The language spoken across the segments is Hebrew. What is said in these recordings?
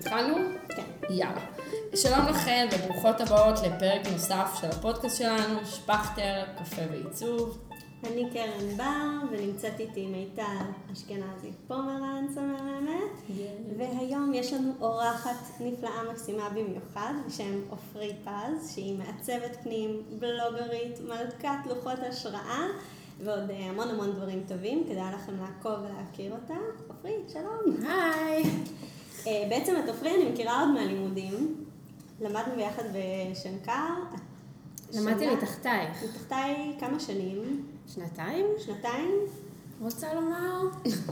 התחלנו? כן. יאללה. שלום לכם וברוכות הבאות לפרק נוסף של הפודקאסט שלנו, שפכטר, קפה ועיצוב. אני קרן בר, ונמצאת איתי מיטל אשכנזי פומרנץ המהממת, והיום יש לנו אורחת נפלאה מקסימה במיוחד, בשם עופרי פז, שהיא מעצבת פנים, בלוגרית, מלכת לוחות השראה, ועוד אה, המון המון דברים טובים, כדאי לכם לעקוב ולהכיר אותה. עופרי, שלום. היי. אה, בעצם את עופרי אני מכירה עוד מהלימודים, למדנו ביחד בשנקר. למדתי מתחתייך. מתחתיי כמה שנים? שנתיים? שנתיים? רוצה לומר?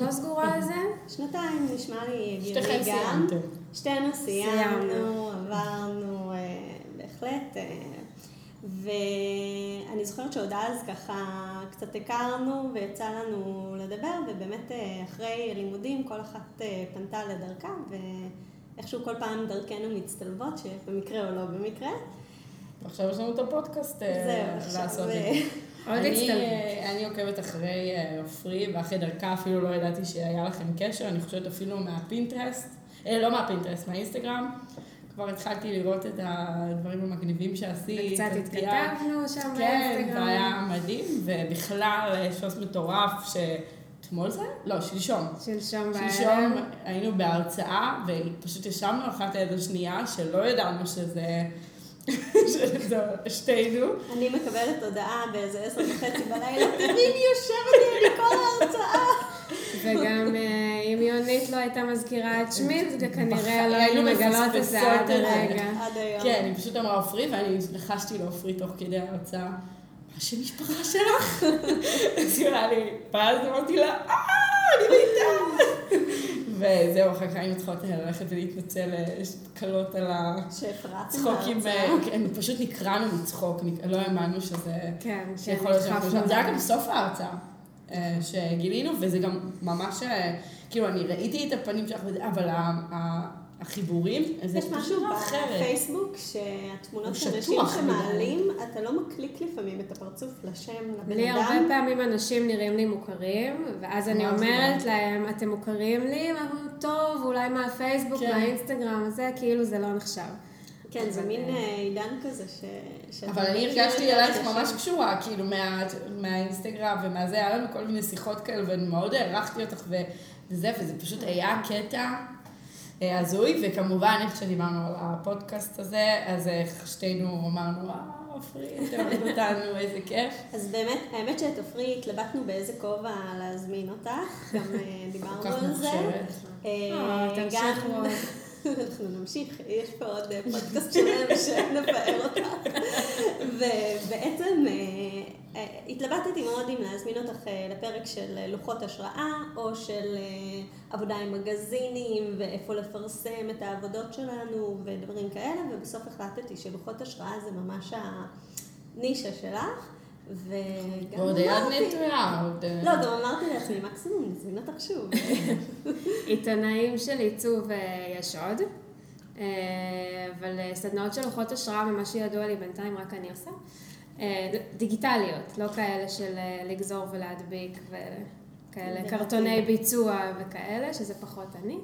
לא סגורה על זה? שנתיים נשמע לי הגיוני שתיכן גם. סיימתם. שתינו סיימנו. עברנו, אה, בהחלט. ואני זוכרת שעוד אז ככה קצת הכרנו ויצא לנו לדבר, ובאמת אה, אחרי לימודים כל אחת אה, פנתה לדרכה, ואיכשהו כל פעם דרכנו מצטלבות, שבמקרה או לא במקרה. ועכשיו יש לנו את הפודקאסט אה, עכשיו... לעשות את זה. אני, עוקבת אחרי עופרי, ואחרי דרכה אפילו לא ידעתי שהיה לכם קשר, אני חושבת אפילו מהפינטרסט, אה, לא מהפינטרסט, מהאינסטגרם. כבר התחלתי לראות את הדברים המגניבים שעשית. וקצת התכתבנו שם כן, באינסטגרם. והיה מדהים, ובכלל, אה, שוס מטורף, שאתמול זה? לא, שלשום. שלשום בערב. שלשום היינו בהרצאה, ופשוט ישבנו אחת ליד השנייה, שלא ידענו שזה... שזה שתינו. אני מקבלת הודעה באיזה עשר וחצי בלילה, תראי מי יושבת לי, אני כל ההרצאה. וגם אה, אם יונית לא הייתה מזכירה את שמי, זה כנראה לא היינו מגלות את זה עד את זה. הרגע. כן, היא פשוט אמרה עופרי, ואני לחשתי לעופרי תוך כדי ההרצאה, מה שם משפחה שלך? אז היא אמרה לי, ואז אמרתי לה, אה, אני. וזהו, אחר כך היינו צריכות ללכת ולהתנצל אה, קלות על הצחוקים. אה, כן, פשוט נקרענו מצחוק, לא האמנו שזה... כן, שיכול להיות. זה היה גם בסוף ההרצאה אה, שגילינו, וזה גם ממש, אה, כאילו, אני ראיתי את הפנים שלך, אבל החיבורים, זה יש פשוט משהו לא אחרת. בפייסבוק שהתמונות של אנשים שמעלים, אתה לא מקליק לפעמים את הפרצוף לשם, לבן לי הרבה אדם. פעמים אנשים נראים לי מוכרים, ואז אני אומרת? להם, אתם מוכרים לי? טוב, אולי מהפייסבוק, כן. מהאינסטגרם, זה כאילו זה לא נחשב. כן, זה מין אה, אה, עידן כזה ש... אבל אני מכיר הרגשתי אלייך. ממש קשורה, כאילו, מה- מהאינסטגרם ומהזה, היה לנו כל מיני שיחות כאלה, ואני מאוד הערכתי אותך וזה, וזה פשוט היה קטע אה, הזוי, וכמובן, איך שדיברנו על הפודקאסט הזה, אז שתינו אמרנו, אה, עופרי, תאהב אותנו, איזה כיף. אז באמת, האמת שאת עופרי התלבטנו באיזה כובע להזמין אותך, גם דיברנו כל כך על זה. מוכשרת. אה, אה, תמשיכו. אנחנו נמשיך, יש פה עוד פודקאסט שלם שנפאר אותך. ובעצם אה, אה, התלבטתי מאוד אם להזמין אותך אה, לפרק של לוחות השראה, או של עבודה עם מגזינים, ואיפה לפרסם את העבודות שלנו, ודברים כאלה, ובסוף החלטתי שלוחות השראה זה ממש הנישה שלך. וגם ועוד היד נטויה, לא, גם אמרתי לעצמי, מקסימום נזמין אותך שוב. עיתונאים של עיצוב אה, יש עוד, אה, אבל אה, סדנאות של לוחות השראה, ממה שידוע לי בינתיים רק אני עושה, דיגיטליות, לא כאלה של לגזור ולהדביק וכאלה, קרטוני. ביצוע וכאלה, שזה פחות אני.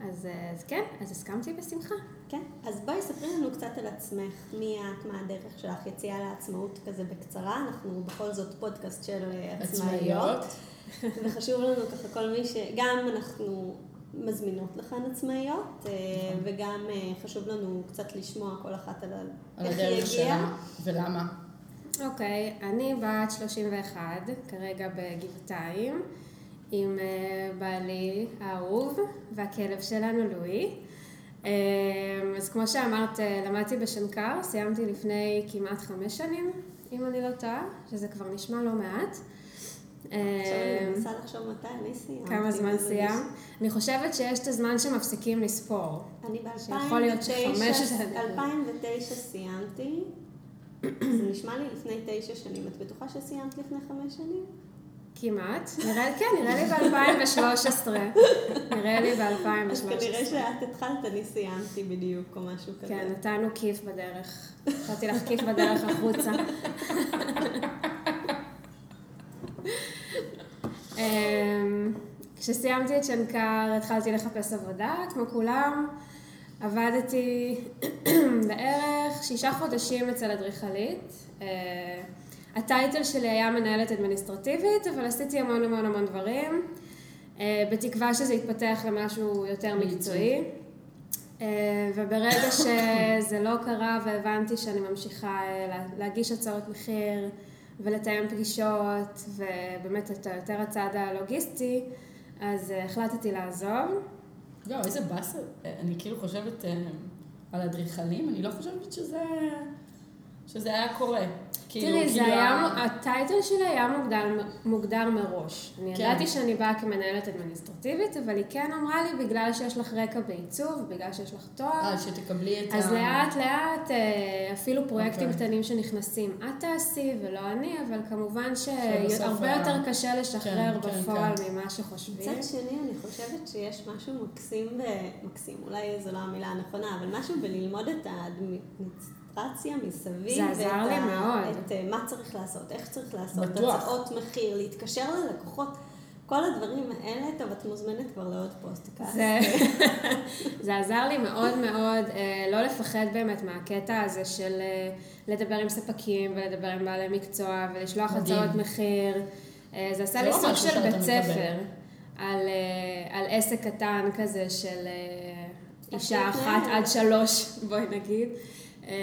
אז, אז כן, אז הסכמתי בשמחה. כן, אז בואי ספרי לנו קצת על עצמך, מי את, מה הדרך שלך, יציאה לעצמאות כזה בקצרה, אנחנו בכל זאת פודקאסט של אה, עצמאיות, וחשוב לנו ככה כל מי ש... גם אנחנו מזמינות לכאן עצמאיות, אה, נכון. וגם אה, חשוב לנו קצת לשמוע כל אחת על, על איך היא הדרך הגיעה. שלה, ולמה. אוקיי, אני בת 31, כרגע בגבעתיים, עם בעלי האהוב והכלב שלנו לואי. אה, אז כמו שאמרת, אה, למדתי בשנקר, סיימתי לפני כמעט חמש שנים, אם אני לא טועה, שזה כבר נשמע לא מעט. עכשיו אני מנסה לחשוב מתי אני סיימתי. כמה זמן סיימת? אני חושבת שיש את הזמן שמפסיקים לספור. אני שיכול להיות שחמש שנים. ב-2009 סיימתי, זה נשמע לי לפני תשע שנים. את בטוחה שסיימת לפני חמש שנים? כמעט. נראה, כן, נראה לי ב-2013. נראה לי ב-2013. אז כנראה שאת התחלת, אני סיימתי בדיוק, או משהו כזה. כן, נתנו כיף בדרך. נתתי לך כיף בדרך החוצה. אמ, כשסיימתי את שנקר התחלתי לחפש עבודה, כמו כולם. עבדתי בערך שישה חודשים אצל אדריכלית. אה, הטייטל שלי היה מנהלת אדמיניסטרטיבית, אבל עשיתי המון המון המון דברים, אה, בתקווה שזה יתפתח למשהו יותר מקצועי. אה, וברגע שזה לא קרה והבנתי שאני ממשיכה להגיש הצעות מחיר ולתאם פגישות, ובאמת את יותר הצד הלוגיסטי, אז החלטתי לעזוב. יואו, איזה באסה. אני כאילו חושבת על אדריכלים, אני לא חושבת שזה... שזה היה קורה. כאילו, תראי, זה כאילו היה, הטייטל שלי היה מוגדר, מוגדר מראש. אני כן. ידעתי שאני באה כמנהלת אדמיניסטרטיבית, אבל היא כן אמרה לי, בגלל שיש לך רקע בעיצוב, בגלל שיש לך תואר. אה, שתקבלי את אז ה... אז לאט לאט, אה, אפילו פרויקטים okay. אוקיי. קטנים שנכנסים, את תעשי ולא אני, אבל כמובן שהרבה. יותר קשה לשחרר כן, כן בפועל כן. ממה שחושבים. מצד שני, אני חושבת שיש משהו מקסים, ב... מקסים, אולי זו לא המילה הנכונה, אבל משהו בללמוד את האדמיניסטרטיבית. אדמיניסטרציה מסביב. זה עזר לי מאוד. את אה, מה צריך לעשות, איך צריך לעשות, בטוח. הצעות מחיר, להתקשר ללקוחות. כל הדברים האלה, טוב, את מוזמנת כבר לעוד פודקאסט. זה, זה עזר לי מאוד מאוד אה, לא לפחד באמת מהקטע הזה של אה, לדבר עם ספקים ולדבר עם בעלי מקצוע ולשלוח הצעות מחיר. זה עשה לי לא סוג של בית ספר על, על עסק קטן כזה של אישה אחת עד שלוש, בואי נגיד. אמ,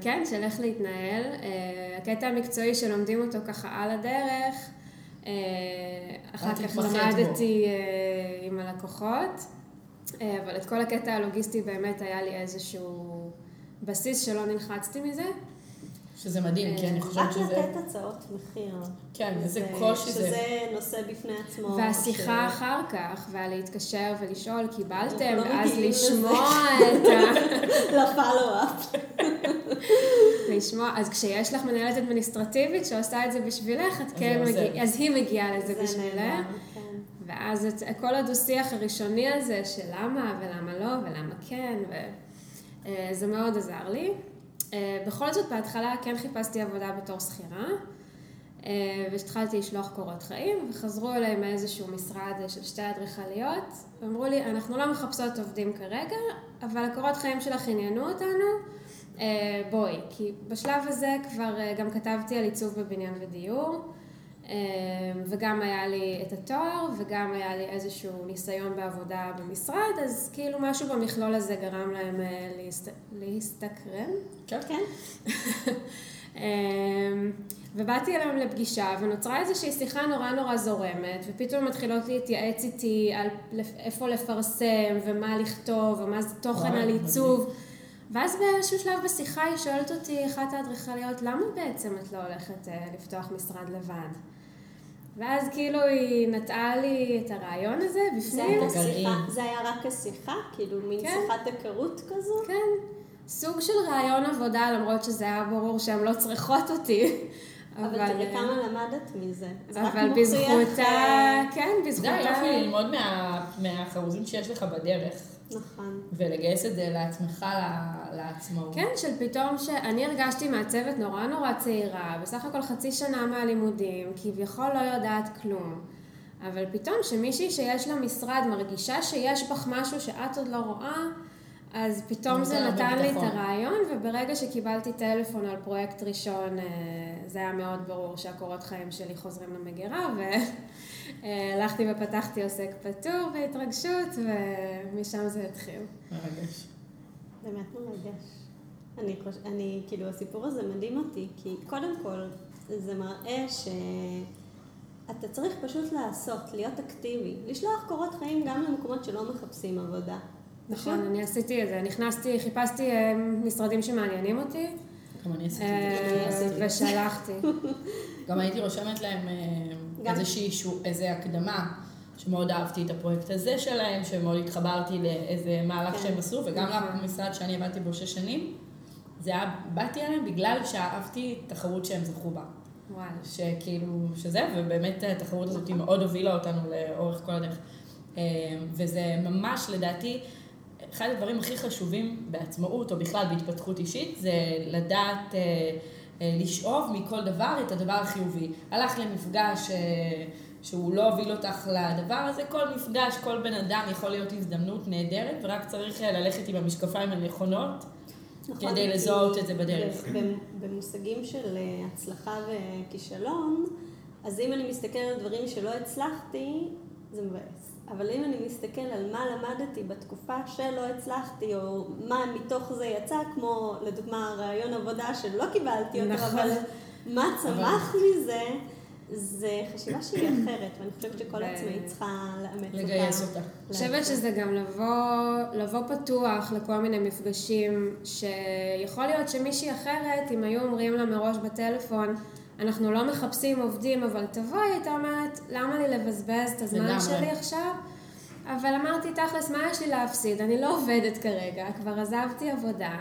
כן, של איך להתנהל. אה, הקטע המקצועי שלומדים אותו ככה על הדרך, אה, אחר כך למדתי אה, עם הלקוחות, אבל את כל הקטע הלוגיסטי באמת היה לי איזשהו בסיס שלא נלחצתי מזה. שזה מדהים, כי אני חושבת שזה... רק לתת הצעות מחיר. כן, איזה קושי זה. שזה נושא בפני עצמו. והשיחה אחר כך, והלהתקשר ולשאול, קיבלתם, לא ואז לשמוע את ה... לפלו-אפ. לשמוע, אז כשיש לך מנהלת אדמיניסטרטיבית שעושה את זה בשבילך, את כן מגיעה, אז היא מגיעה לזה בשבילך. כן. ואז את כל הדו-שיח הראשוני הזה של למה ולמה לא ולמה כן, וזה אה, מאוד עזר לי. אה, בכל זאת, בהתחלה כן חיפשתי עבודה בתור שכירה, אה, והתחלתי לשלוח קורות חיים, וחזרו אליי מאיזשהו משרד של שתי אדריכליות, ואמרו לי, אנחנו לא מחפשות עובדים כרגע, אבל הקורות חיים שלך עניינו אותנו, אה, בואי, כי בשלב הזה כבר גם כתבתי על עיצוב בבניין ודיור. אמ, וגם היה לי את התואר, וגם היה לי איזשהו ניסיון בעבודה במשרד, אז כאילו משהו במכלול הזה גרם להם אה, להסת... להסתקרן. כן. כן. אמ, ובאתי אליהם לפגישה, ונוצרה איזושהי שיחה נורא נורא זורמת, ופתאום מתחילות להתייעץ איתי על איפה לפרסם, ומה לכתוב, ומה זה תוכן על עיצוב. ואז באיזשהו שלב בשיחה היא שואלת אותי, אחת האדריכליות, למה בעצם את לא הולכת אה, לפתוח משרד לבד? ואז כאילו היא נטעה לי את הרעיון הזה בפנים. זה היה, זה היה רק השיחה? כאילו מין כן. שיחת היכרות כזו? כן. סוג של רעיון עבודה, למרות שזה היה ברור שהן לא צריכות אותי. אבל תראי אה, כמה למדת מזה. אבל בזכותה, אה, כן, בזכותה. זה היה יופי ללמוד מהחרוזים שיש לך בדרך. נכון. ולגייס את זה לעצמך, לעצמאות. כן, של פתאום שאני הרגשתי מעצבת נורא נורא צעירה, בסך הכל חצי שנה מהלימודים, כביכול לא יודעת כלום. אבל פתאום שמישהי שיש לה משרד מרגישה שיש בך משהו שאת עוד לא רואה, אז פתאום זה נתן לי את הרעיון, וברגע שקיבלתי טלפון על פרויקט ראשון, אה, זה היה מאוד ברור שהקורות חיים שלי חוזרים למגירה, והלכתי ופתחתי עוסק פטור בהתרגשות, ומשם זה התחיל. מרגש. באמת מרגש. אני, חוש... אני, כאילו, הסיפור הזה מדהים אותי, כי קודם כל, זה מראה שאתה צריך פשוט לעשות, להיות אקטיבי, לשלוח קורות חיים גם למקומות שלא מחפשים עבודה. נכון, אני עשיתי את זה. נכנסתי, חיפשתי אה, משרדים שמעניינים אותי. גם אני עשיתי את זה. אה, ושלחתי. גם הייתי רושמת להם אה, איזושהי, איזה הקדמה. שמאוד אהבתי את הפרויקט הזה שלהם, שמאוד התחברתי לאיזה מהלך כן. שהם עשו, וגם נכון. למשרד שאני עבדתי בו שש שנים. זה היה, באתי עליהם בגלל שאהבתי תחרות שהם זכו בה. וואלה. שכאילו, שזה, ובאמת התחרות הזאת מאוד הובילה אותנו לאורך כל הדרך. וזה ממש, לדעתי, אחד הדברים הכי חשובים בעצמאות, או בכלל בהתפתחות אישית, זה לדעת אה, אה, לשאוב מכל דבר את הדבר החיובי. הלך למפגש אה, שהוא לא הוביל אותך לדבר הזה. כל מפגש, כל בן אדם יכול להיות הזדמנות נהדרת, ורק צריך אה, ללכת עם המשקפיים הנכונות. נכון, כדי לזהות את זה בדרך. במושגים של אה, הצלחה וכישלון, אז אם אני מסתכל על דברים שלא הצלחתי, זה מבאס. אבל אם אני מסתכל על מה למדתי בתקופה שלא הצלחתי, או מה מתוך זה יצא, כמו לדוגמה רעיון עבודה שלא קיבלתי אותו, נכון. אבל מה צמח מזה, זה חשיבה שהיא אחרת, ואני חושבת שכל ו- עצמאית צריכה לאמץ אותה. לגייס אותה. אני חושבת שזה גם לבוא, לבוא פתוח לכל מיני מפגשים, שיכול להיות שמישהי אחרת, אם היו אומרים לה מראש בטלפון, אנחנו לא מחפשים עובדים, אבל תבואי, הייתה אומרת, למה לי לבזבז את הזמן לגמרי. שלי עכשיו? אבל אמרתי, תכלס, מה יש לי להפסיד? אני לא עובדת כרגע, כבר עזבתי עבודה.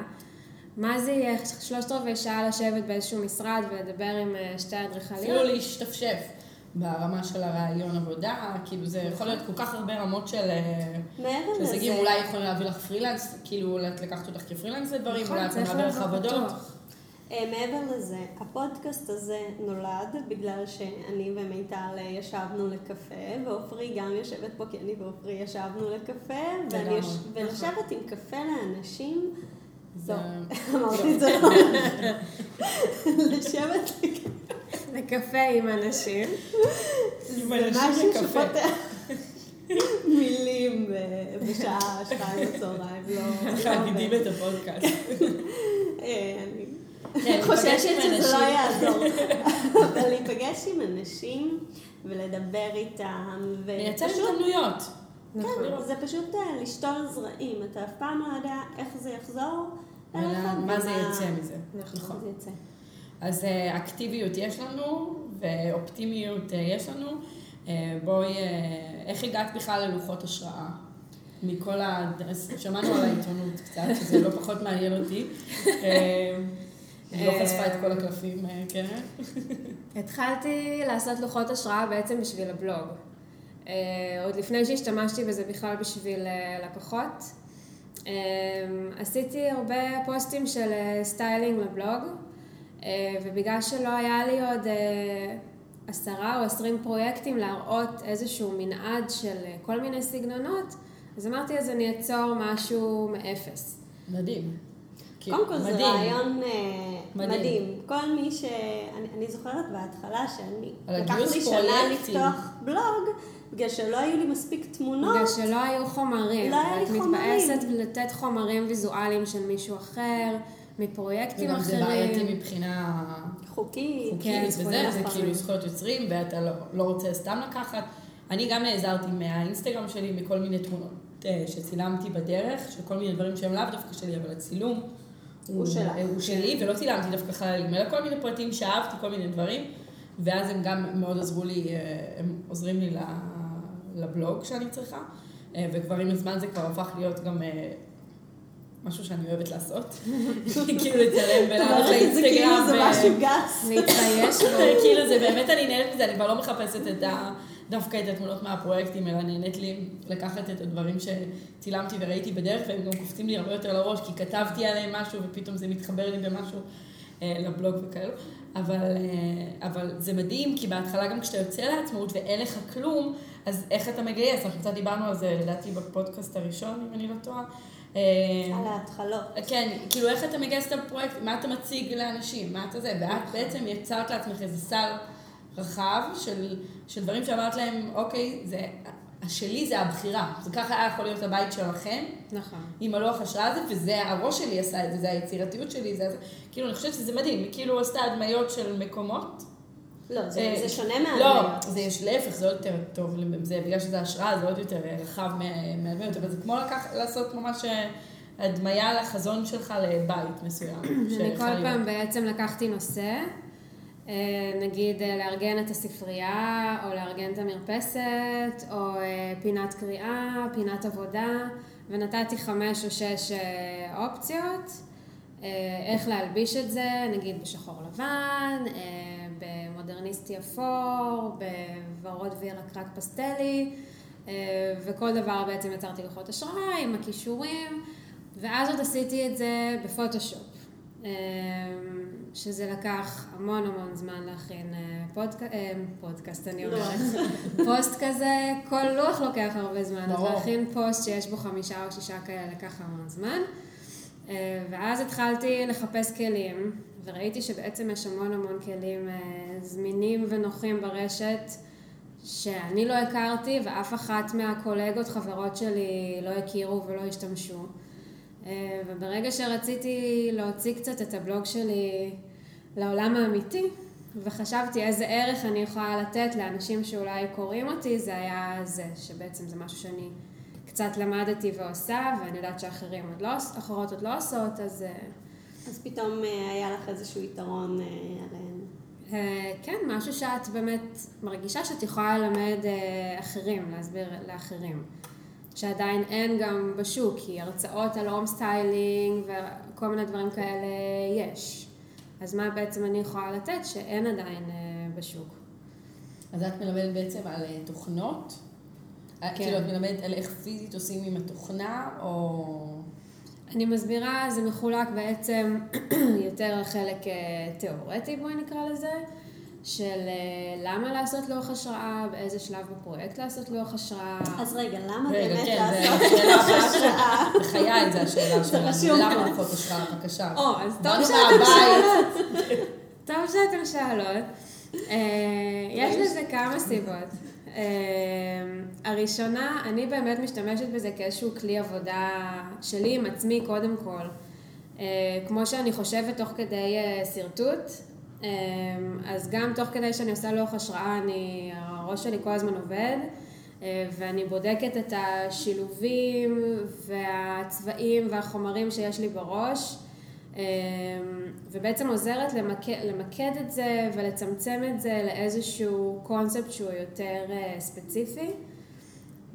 מה זה יהיה שלושת רבעי שעה לשבת באיזשהו משרד ולדבר עם אה, שתי אפילו אדריכליות? להשתפשף ברמה של הרעיון עבודה, כאילו זה יכול להיות כל כך הרבה רמות של... אה, מעבר לזה, הישגים, אולי יכולים להביא לך פרילנס, כאילו לקחת אותך כפרילנס לדברים, נכון, אולי את צריך מעבר לך עבודות. אה, מעבר לזה, הפודקאסט הזה נולד בגלל שאני ומיטל אה, ישבנו לקפה, ועופרי גם יושבת פה כי אני ועופרי ישבנו לקפה, ואני נכון. ולשבת עם קפה לאנשים, זו, אמרתי את זה לא, לשבת לקפה עם אנשים. עם זה אנשים משהו לקפה. שפותח מילים בשעה שתיים בצהריים, לא לא עובד. את הפודקאסט. אני חוששת שזה לא אנשים. יעזור. אבל להיפגש עם אנשים ולדבר איתם, לייצר הזדמנויות. נכון. כן, זה פשוט אה, לשתול זרעים, אתה אף פעם לא יודע איך זה יחזור. מה זה יוצא מזה. נכון. נכון. אז אה, אקטיביות יש לנו, ואופטימיות אה, יש לנו. בואי, איך הגעת בכלל ללוחות השראה? מכל ה... שמענו על העיתונות קצת, שזה לא פחות מעניין אותי. אה, היא לא חשפה את כל הקלפים, אה, כן. התחלתי לעשות לוחות השראה בעצם בשביל הבלוג. אה, עוד לפני שהשתמשתי בזה בכלל בשביל אה, לקוחות. אה, עשיתי הרבה פוסטים של אה, סטיילינג לבלוג, אה, ובגלל שלא היה לי עוד אה, עשרה או עשרים פרויקטים להראות איזשהו מנעד של אה, כל מיני סגנונות, אז אמרתי, אז אני אצור משהו מאפס. מדהים. כי- קודם כל זה מדהים. רעיון אה, מדהים. מדהים. כל מי ש... אני, אני זוכרת בהתחלה שאני... על לקח לי שנה. לפתוח בלוג, בגלל שלא היו לי מספיק תמונות. בגלל שלא היו חומרים. לא היה לי ואת חומרים. מתבאסת לתת חומרים ויזואליים של מישהו אחר, מפרויקטים וגם אחרים. זה בעייתי מבחינה חוקי. חוקית כן, וזה, זה. כאילו זכויות יוצרים, ואתה לא, לא רוצה סתם לקחת. אני גם נעזרתי מהאינסטגרם שלי בכל מיני תמונות אה, שצילמתי בדרך, של כל מיני דברים שהם לאו דווקא שלי, אבל הצילום הוא שלך. אה, הוא שלי, ולא צילמתי דווקא חללים, אלא כל מיני פרטים שאהבתי, כל מיני דברים, ואז הם גם מאוד עזרו לי, אה, הם עוזרים לי לבלוג שאני צריכה, אה, וכבר עם הזמן זה כבר הפך להיות גם... אה, משהו שאני אוהבת לעשות, כאילו לצלם ולעלות כאילו לאינסטגרם. זה משהו גס. להתבייש. כאילו זה באמת, אני נהנית מזה, אני כבר לא מחפשת את ה... דווקא את התמונות מהפרויקטים, אלא נהנית לי לקחת את הדברים שצילמתי וראיתי בדרך, והם גם קופצים לי הרבה יותר לראש, כי כתבתי עליהם משהו ופתאום זה מתחבר לי במשהו אה, לבלוג וכאלו. אבל, אה, אבל זה מדהים, כי בהתחלה גם כשאתה יוצא לעצמאות ואין לך כלום, אז איך אתה מגייס? אנחנו קצת דיברנו על זה, לדעתי, בפודקאסט הראשון, אם אני לא טועה. אה, על ההתחלות. כן, כאילו איך אתה מגייס את הפרויקט, מה אתה מציג לאנשים, מה אתה זה, ואת בעצם יצרת לעצמך איזה סל רחב של, של דברים שאמרת להם, אוקיי, זה, השלי זה הבחירה, זה ככה היה יכול להיות הבית שלכם, נכון. עם הלוח השראה הזה, וזה הראש שלי עשה את זה, זה היצירתיות שלי, זה, זה, כאילו אני חושבת שזה מדהים, היא כאילו עשתה הדמיות של מקומות. לא, זה אה, זה שונה לא, מהדמיות. זה יש להפך, זה עוד יותר טוב, זה בגלל שזה השראה, זה עוד יותר רחב מה- מהדמיות, אבל זה כמו לקח, לעשות ממש אה, הדמיה לחזון שלך לבית מסוים. אני כל. פעם בעצם לקחתי נושא, אה, נגיד אה, לארגן את הספרייה, או לארגן את המרפסת, או אה, פינת קריאה, פינת עבודה, ונתתי חמש או שש אה, אופציות, אה, איך להלביש את זה, נגיד בשחור לבן, אה, במודרניסטי אפור, בוורוד וירקרק פסטלי, אה, וכל דבר בעצם יצרתי לוחות השראה עם הכישורים, ואז עוד עשיתי את זה בפוטושופ. שזה לקח המון המון זמן להכין אה, פודק... אה, פודקאסט, אני לוח. אומרת. פוסט כזה, כל לוח לוקח הרבה זמן. אז ברור. להכין פוסט שיש בו חמישה או שישה כאלה לקח המון זמן. אה, ואז התחלתי לחפש כלים, וראיתי שבעצם יש המון המון כלים זמינים ונוחים ברשת, שאני לא הכרתי, ואף אחת מהקולגות, חברות שלי, לא הכירו ולא השתמשו. אה, וברגע שרציתי להוציא קצת את הבלוג שלי לעולם האמיתי, וחשבתי איזה ערך אני יכולה לתת לאנשים שאולי קוראים אותי, זה היה זה, שבעצם זה משהו שאני קצת למדתי ועושה, ואני יודעת שאחרים עוד לא, אחרות עוד לא עושות, אז אה, אז פתאום אה, היה לך איזשהו יתרון עליהן. כן, משהו שאת באמת מרגישה שאת יכולה ללמד אחרים, להסביר לאחרים. שעדיין אין גם בשוק, כי הרצאות על home styling וכל מיני דברים כאלה יש. אז מה בעצם אני יכולה לתת שאין עדיין אה, בשוק? אז את מלמדת בעצם על אה, תוכנות? כן. כאילו, את מלמדת על איך פיזית עושים עם התוכנה, או... אני מסבירה, זה מחולק בעצם יותר לחלק אה, תיאורטי, בואי נקרא לזה, של אה, למה לעשות לוח השראה, באיזה שלב בפרויקט לעשות לוח השראה. אז רגע, למה באמת כן, לעשות לוח השראה? בחיי זה השאלה שלנו. למה. לוחות השראה? בבקשה. או, אז טוב שאתם. שואלות. טוב שאתם שואלות. אה, יש לזה כמה סיבות. אה, הראשונה, אני באמת משתמשת בזה כאיזשהו כלי עבודה שלי עם עצמי קודם כל. כמו שאני חושבת תוך כדי שרטוט, אז גם תוך כדי שאני עושה לוח השראה, אני, הראש שלי כל הזמן עובד, אה, ואני בודקת את השילובים והצבעים והחומרים שיש לי בראש. אמ, ובעצם עוזרת למקד, למקד את זה ולצמצם את זה לאיזשהו קונספט שהוא יותר אה, ספציפי.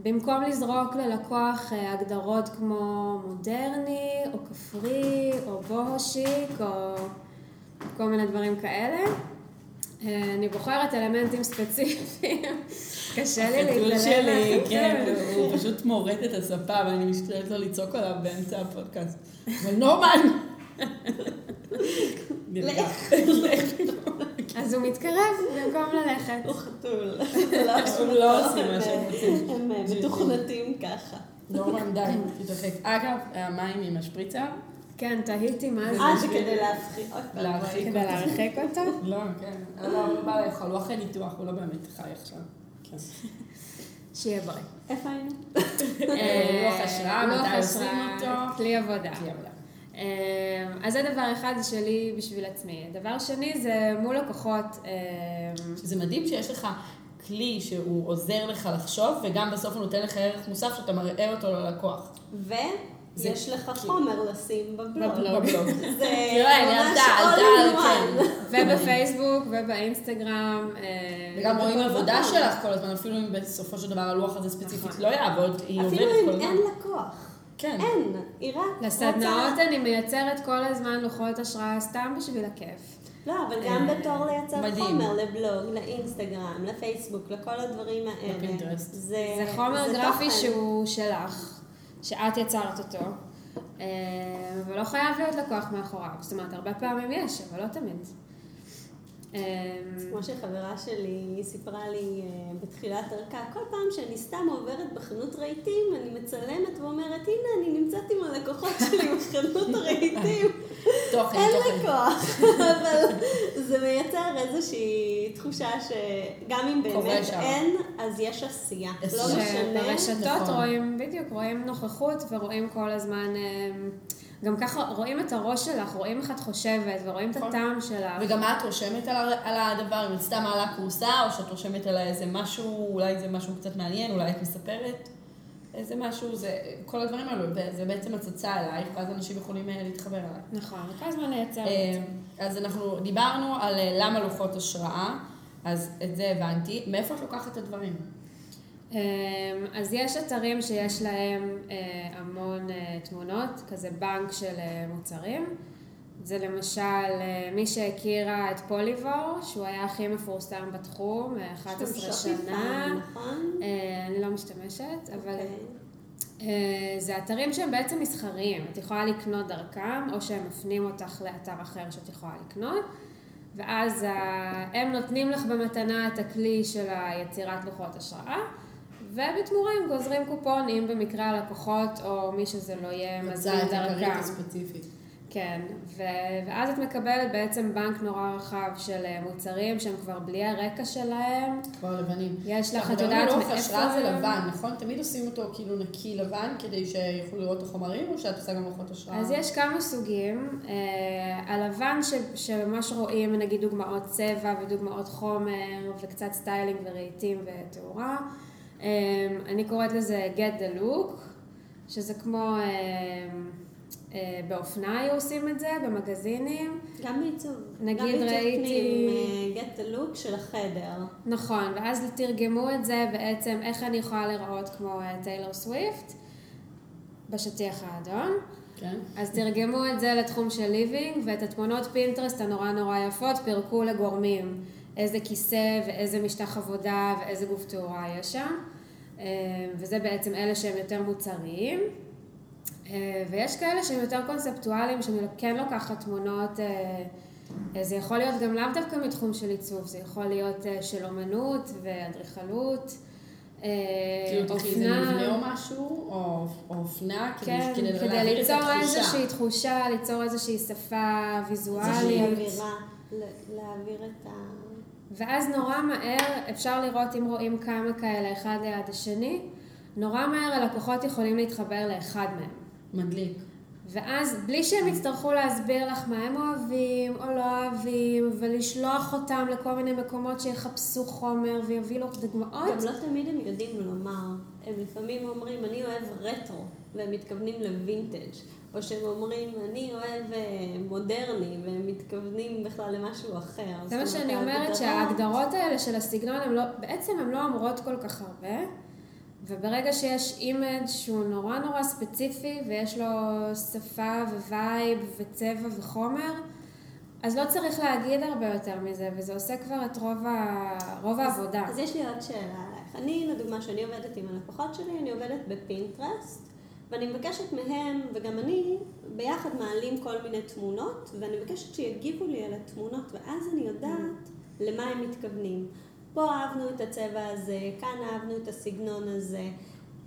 במקום לזרוק ללקוח אה, הגדרות כמו מודרני, או כפרי, או בוהושיק, או כל מיני דברים כאלה, אה, אני בוחרת אלמנטים ספציפיים. קשה לי החתול להתעלם. שלי, מהחתול. כן, הוא פשוט מורט את הספה ואני משתדלת לא לצעוק עליו באמצע הפודקאסט. אבל נורמן! לך. אז הוא מתקרב במקום ללכת. הוא חתול. הם לא עושים מה שהם רוצים. הם מתוכנתים ככה. נורמן, די, תתרחק. אגב, המים עם השפריצה, כן, תהיתי מה זה. אה, זה כדי להפחיד. להרחיק כדי להרחיק אותו? לא, כן. לא, הוא בא לאכול, הוא אחרי ניתוח, הוא לא באמת חי עכשיו. כן. שיהיה בריא. איפה היינו? לוח השראה, לוח מתי עושים השראה, אותו? כלי עבודה. כלי עבודה. אה, אז זה דבר אחד שלי בשביל עצמי. דבר שני זה מול לקוחות. אה, זה מדהים שיש לך כלי שהוא עוזר לך לחשוב, וגם בסוף הוא נותן לך ערך מוסף שאתה מראה אותו ללקוח. ויש זה- לך חומר לשים בבלוג. בבלוג. זה ממש all in one. כן. ובפייסבוק ובאינסטגרם. אה, וגם רואים עבודה. שלך כל הזמן, אפילו אם בסופו של דבר הלוח הזה ספציפית נכון. לא יעבוד, היא עובדת אפילו כל אם הזמן. אין לקוח. כן. אין. היא רק רוצה... לסדנאות אני מייצרת כל הזמן לוחות השראה סתם בשביל הכיף. לא, אבל גם אה, בתור לייצר מדהים. חומר לבלוג, לאינסטגרם, לפייסבוק, לכל הדברים האלה. לפינטרסט. זה זה חומר זה גרפי תוכן. שהוא שלך, שאת יצרת אותו, אה, ולא חייב להיות לקוח מאחוריו. זאת אומרת, הרבה פעמים יש, אבל לא תמיד. אה, כמו שחברה שלי סיפרה לי אה, בתחילת דרכה, כל פעם שאני סתם עוברת בחנות רהיטים, אני מצלמת ואומרת, הנה, אני נמצאת עם הלקוחות שלי בחנות הרהיטים. תוכן, אין תוכן. לקוח, אבל זה מייצר איזושהי תחושה שגם אם באמת. אין, אז יש עשייה. לא משנה. ברשתות נכון. רואים, בדיוק, רואים נוכחות ורואים כל הזמן, אה, גם ככה רואים את הראש שלך, רואים איך את חושבת ורואים את נכון. הטעם שלך. וגם מה את רושמת על, על הדבר, אם את סתם מעלה כורסה, או שאת רושמת על איזה משהו, אולי זה משהו קצת מעניין, אולי את מספרת איזה משהו, זה, כל הדברים האלו, זה בעצם הצצה אלייך, ואז אנשים יכולים אה, להתחבר אלייך. נכון, וכל הזמן לייצר אה. אז אנחנו דיברנו על אה, למה לוחות השראה, אז את זה הבנתי. מאיפה את לוקחת את הדברים? אמ, אז יש אתרים שיש להם אה, המון אה, תמונות, כזה בנק של אה, מוצרים. זה למשל מי שהכירה את פוליבור, שהוא היה הכי מפורסם בתחום, אה, 11 יש גם שנה. נכון? אני לא משתמשת, אבל אוקיי. זה אתרים שהם בעצם מסחריים, את יכולה לקנות דרכם, או שהם מפנים אותך לאתר אחר שאת יכולה לקנות, ואז הם נותנים לך במתנה את הכלי של היצירת לוחות השראה, ובתמורה הם גוזרים קופון, אם במקרה הלקוחות או מי שזה לא יהיה מזמין את הכרית דרכם. הספציפית. כן, ו- ואז את מקבלת בעצם בנק נורא רחב של אה, מוצרים שהם כבר בלי הרקע שלהם. כבר לבנים. יש לך, את יודעת על מאיפה... השראה זה לבן, נכון? תמיד עושים אותו כאילו נקי לבן כדי שיוכלו לראות את החומרים, או שאת עושה גם לוחות השראה? אז יש כמה סוגים. אה, הלבן ש, שממש רואים, נגיד דוגמאות צבע ודוגמאות חומר וקצת סטיילינג ורהיטים ותאורה. אה, אני קוראת לזה get the look, שזה כמו אה, אה, באופנה היו עושים את זה, במגזינים. גם בעיצוב. נגיד גם בעיצוב ראיתי- פנים, אה, get the look של החדר. נכון, ואז תרגמו את זה בעצם איך אני יכולה להיראות כמו אה, טיילור סוויפט בשטיח האדום. כן. אז תרגמו את זה לתחום של ליבינג, ואת התמונות פינטרסט הנורא נורא יפות פירקו לגורמים. איזה כיסא ואיזה משטח עבודה ואיזה גוף תאורה יש שם. אה, וזה בעצם אלה שהם יותר מוצריים. אה, ויש כאלה שהם יותר קונספטואליים, שאני כן לוקחת תמונות, אה, אה, זה יכול להיות גם לאו דווקא מתחום של עיצוב, זה יכול להיות של אומנות ואדריכלות. כאילו תקחי איזה. מבנה או משהו, או או אופנה, כדי כן, כדי כדי להעביר את ליצור. איזושהי תחושה, ליצור איזושהי שפה איזושהי ויזואלית. להעביר את ה... ואז נורא מהר, אפשר לראות אם רואים כמה כאלה אחד ליד השני, נורא מהר הלקוחות יכולים להתחבר לאחד מהם. מדליק. ואז בלי שהם יצטרכו להסביר לך מה הם אוהבים או לא אוהבים, ולשלוח אותם לכל מיני מקומות שיחפשו חומר ויביאו לך דוגמאות, גם לא תמיד הם יודעים לומר. הם לפעמים אומרים, אני אוהב רטרו, והם מתכוונים לווינטג'. או שהם אומרים, אני אוהב אה, מודרני, והם מתכוונים בכלל למשהו אחר. זה מה שאני אומרת, ההגדרות- שההגדרות האלה של הסגנון, הם לא, בעצם הן לא אומרות כל כך הרבה, וברגע שיש image שהוא נורא נורא ספציפי, ויש לו שפה vibe וצבע וחומר, אז לא צריך להגיד הרבה יותר מזה, וזה עושה כבר את רוב, ה... רוב העבודה. אז יש לי עוד שאלה עלייך. אני, לדוגמה, שאני עובדת עם הלקוחות שלי, אני עובדת בפינטרסט, ואני מבקשת מהם, וגם אני, ביחד מעלים כל מיני תמונות, ואני מבקשת שיגיבו לי על התמונות, ואז אני יודעת למה הם מתכוונים. פה אהבנו את הצבע הזה, כאן אהבנו את הסגנון הזה,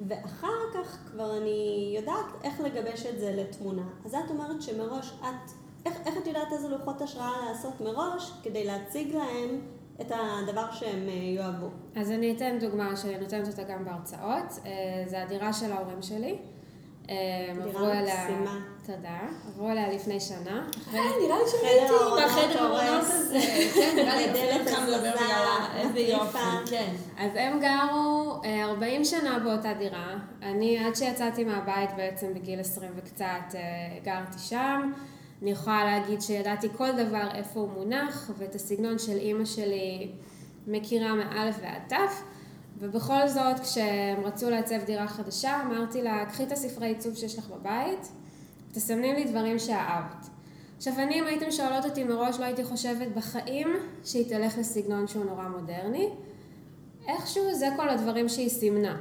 ואחר כך כבר אני יודעת איך לגבש את זה לתמונה. אז את אומרת שמראש את, איך, איך את יודעת איזה לוחות השראה לעשות מראש, כדי להציג להם את הדבר שהם אה, יאהבו? אז אני אתן דוגמה שאני נותנת אותה גם בהרצאות. אה, זה הדירה של ההורים שלי. אה, דירה עברו. מקסימה. תודה. עברו אליה לפני שנה. אה, נראה לי שראיתי בחדר הורס. הזה. כן, נראה לי הדלת התחיל לדבר הזזה, בגלל ה- איזה יופי. כן. אז הם גרו אה, 40 שנה באותה דירה. אני, עד שיצאתי מהבית בעצם בגיל 20 וקצת, אה, גרתי שם. אני יכולה להגיד שידעתי כל דבר איפה הוא מונח, ואת הסגנון של אימא שלי מכירה מאלף ועד תף. ובכל זאת, כשהם רצו לעצב דירה חדשה, אמרתי לה, קחי את הספרי עיצוב שיש לך בבית, תסמני לי דברים שאהבת. עכשיו, אני, אם הייתם שואלות אותי מראש, לא הייתי חושבת בחיים שהיא תלך לסגנון שהוא נורא מודרני. איכשהו זה כל הדברים שהיא סימנה.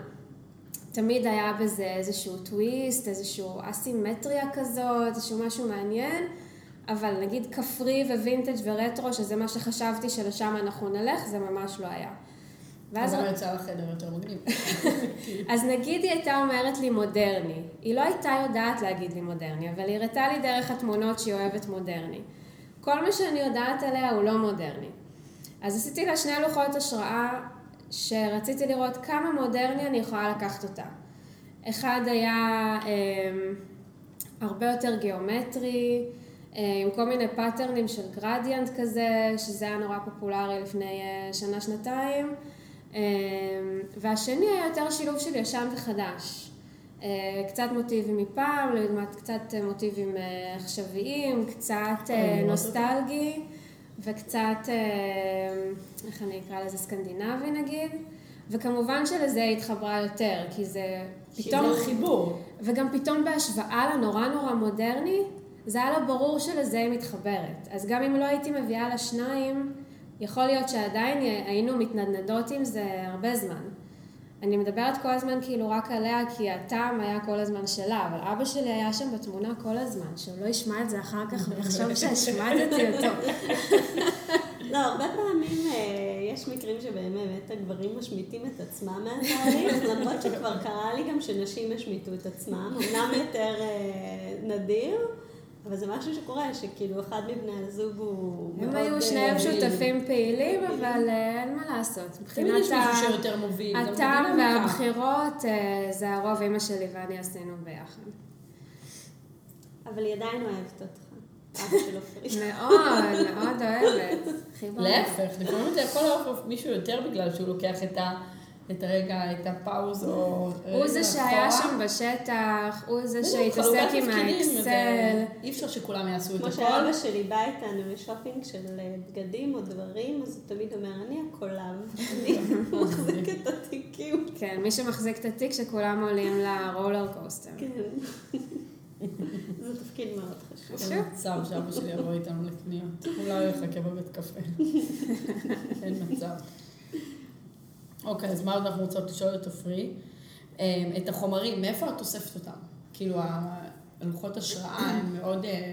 תמיד היה בזה איזשהו טוויסט, איזשהו אסימטריה כזאת, איזשהו משהו מעניין, אבל נגיד כפרי ווינטג' ורטרו, שזה מה שחשבתי שלשם אנחנו נלך, זה ממש לא היה. אז ואז זה יצא לחדר יותר מגניב. אז נגיד היא הייתה אומרת לי מודרני. היא לא הייתה יודעת להגיד לי מודרני, אבל היא הראתה לי דרך התמונות שהיא אוהבת מודרני. כל מה שאני יודעת עליה הוא לא מודרני. אז עשיתי לה שני לוחות השראה שרציתי לראות כמה מודרני אני יכולה לקחת אותה. אחד היה אה, הרבה יותר גיאומטרי, אה, עם כל מיני פאטרנים של gradient כזה, שזה היה נורא פופולרי לפני אה, שנה-שנתיים. אה, והשני היה יותר שילוב של ישן וחדש. אה, קצת מוטיבים מפעם, לעומת קצת מוטיבים אה, עכשוויים, קצת אה, נוסטלגי, וקצת, איך אני אקרא לזה, סקנדינבי נגיד. וכמובן שלזה היא התחברה יותר, כי זה פתאום... שזה החיבור. וגם פתאום בהשוואה לנורא נורא מודרני, זה היה לה ברור שלזה היא מתחברת. אז גם אם לא הייתי מביאה לה שניים, יכול להיות שעדיין היינו מתנדנדות עם זה הרבה זמן. אני מדברת כל הזמן כאילו רק עליה, כי הטעם היה כל הזמן שלה, אבל אבא שלי היה שם בתמונה כל הזמן, שהוא לא ישמע את זה אחר כך ויחשוב שהשמדתי אותו. לא, הרבה פעמים אה, יש מקרים שבאמת הגברים משמיטים את עצמם מהתהליך, למרות שכבר קרה לי גם שנשים השמיטו את עצמם, אמנם יותר אה, נדיר. אבל זה משהו שקורה, שכאילו אחד מבני הזוג הוא הם מאוד... היו שניהם אה, שותפים פעילים, אבל אה, אין מה לעשות. מבחינת יש מישהו שיותר מוביל. גם הטעם. והבחירות, אה, זה הרוב אמא שלי ואני עשינו ביחד. אבל היא עדיין אוהבת אותך. מאוד, מאוד אוהבת. להפך, לפעמים אתה יכול לאהוב מישהו יותר בגלל שהוא לוקח את ה... את הרגע, את הפאוז או... הוא זה שהיה. שם בשטח, הוא זה שהתעסק עם האקסל. אי אפשר שכולם יעשו את כמו הכל. שאבא שלי בא איתנו לשופינג של בגדים או דברים, אז הוא תמיד אומר, אני הקולב, אני מחזיק את התיקים. כן, מי שמחזיק את התיק שכולם עולים לרולר קוסטר. כן. זה תפקיד מאוד חשוב. אין מצב שאבא שלי יבוא איתנו לקניות. אולי הוא יחכה בבית קפה. אין מצב. אוקיי, אז מה עוד אנחנו רוצות לשאול את עופרי? אה, את החומרים, מאיפה את אוספת אותם? כאילו, הלוחות השראה הם מאוד... אה,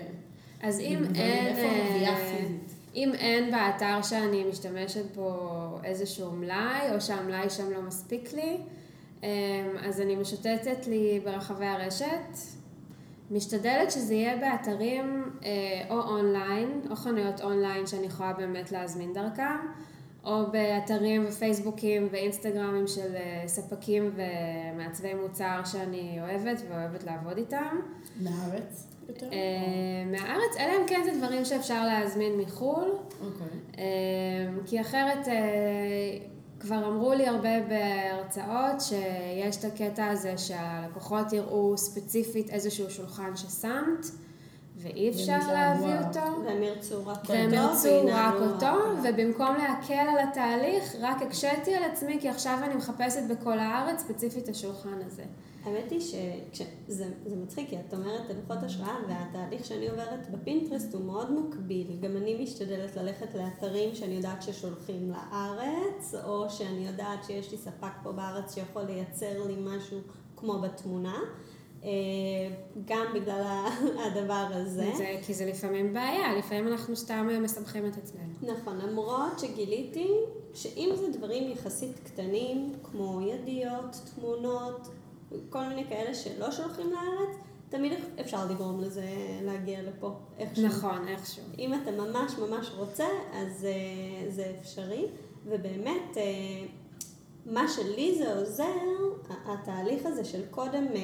אז אם. אין... איפה אה? אם אין באתר שאני משתמשת בו איזשהו מלאי, או שהמלאי שם לא מספיק לי, אמ, אז אני משוטטת לי ברחבי הרשת. משתדלת שזה יהיה באתרים אה, או אונליין, או חנויות אונליין שאני יכולה באמת להזמין דרכם, או באתרים ופייסבוקים ואינסטגרמים של אה, ספקים ומעצבי מוצר שאני אוהבת ואוהבת לעבוד איתם. מהארץ יותר? אה, מהארץ, אלא אם כן זה דברים שאפשר להזמין מחו"ל. אוקיי. אמ, כי אחרת, אה, כבר אמרו לי הרבה בהרצאות שיש את הקטע הזה שהלקוחות יראו ספציפית איזשהו שולחן ששמת, ואי אפשר להביא. אותו. והם ירצו רק אותו. והם ירצו רק אותו, ובמקום להקל על התהליך, רק הקשיתי על עצמי, כי עכשיו אני מחפשת בכל הארץ ספציפית את השולחן הזה. האמת היא שזה זה מצחיק, כי את אומרת לוחות השראה, והתהליך שאני עוברת בפינטרסט הוא מאוד מקביל. גם אני משתדלת ללכת לאתרים שאני יודעת ששולחים לארץ, או שאני יודעת שיש לי ספק פה בארץ שיכול לייצר לי משהו כמו בתמונה. אה, גם בגלל הדבר הזה. זה, כי זה לפעמים בעיה, לפעמים אנחנו סתם מסבכים את עצמנו. נכון, למרות שגיליתי שאם זה דברים יחסית קטנים, כמו ידיות, תמונות, כל מיני כאלה שלא שולחים לארץ, תמיד אפשר לגרום לזה להגיע לפה איכשהו. נכון, איכשהו. אם אתה ממש ממש רוצה, אז אה, זה אפשרי, ובאמת, אה, מה שלי זה עוזר, התהליך הזה של קודם אה,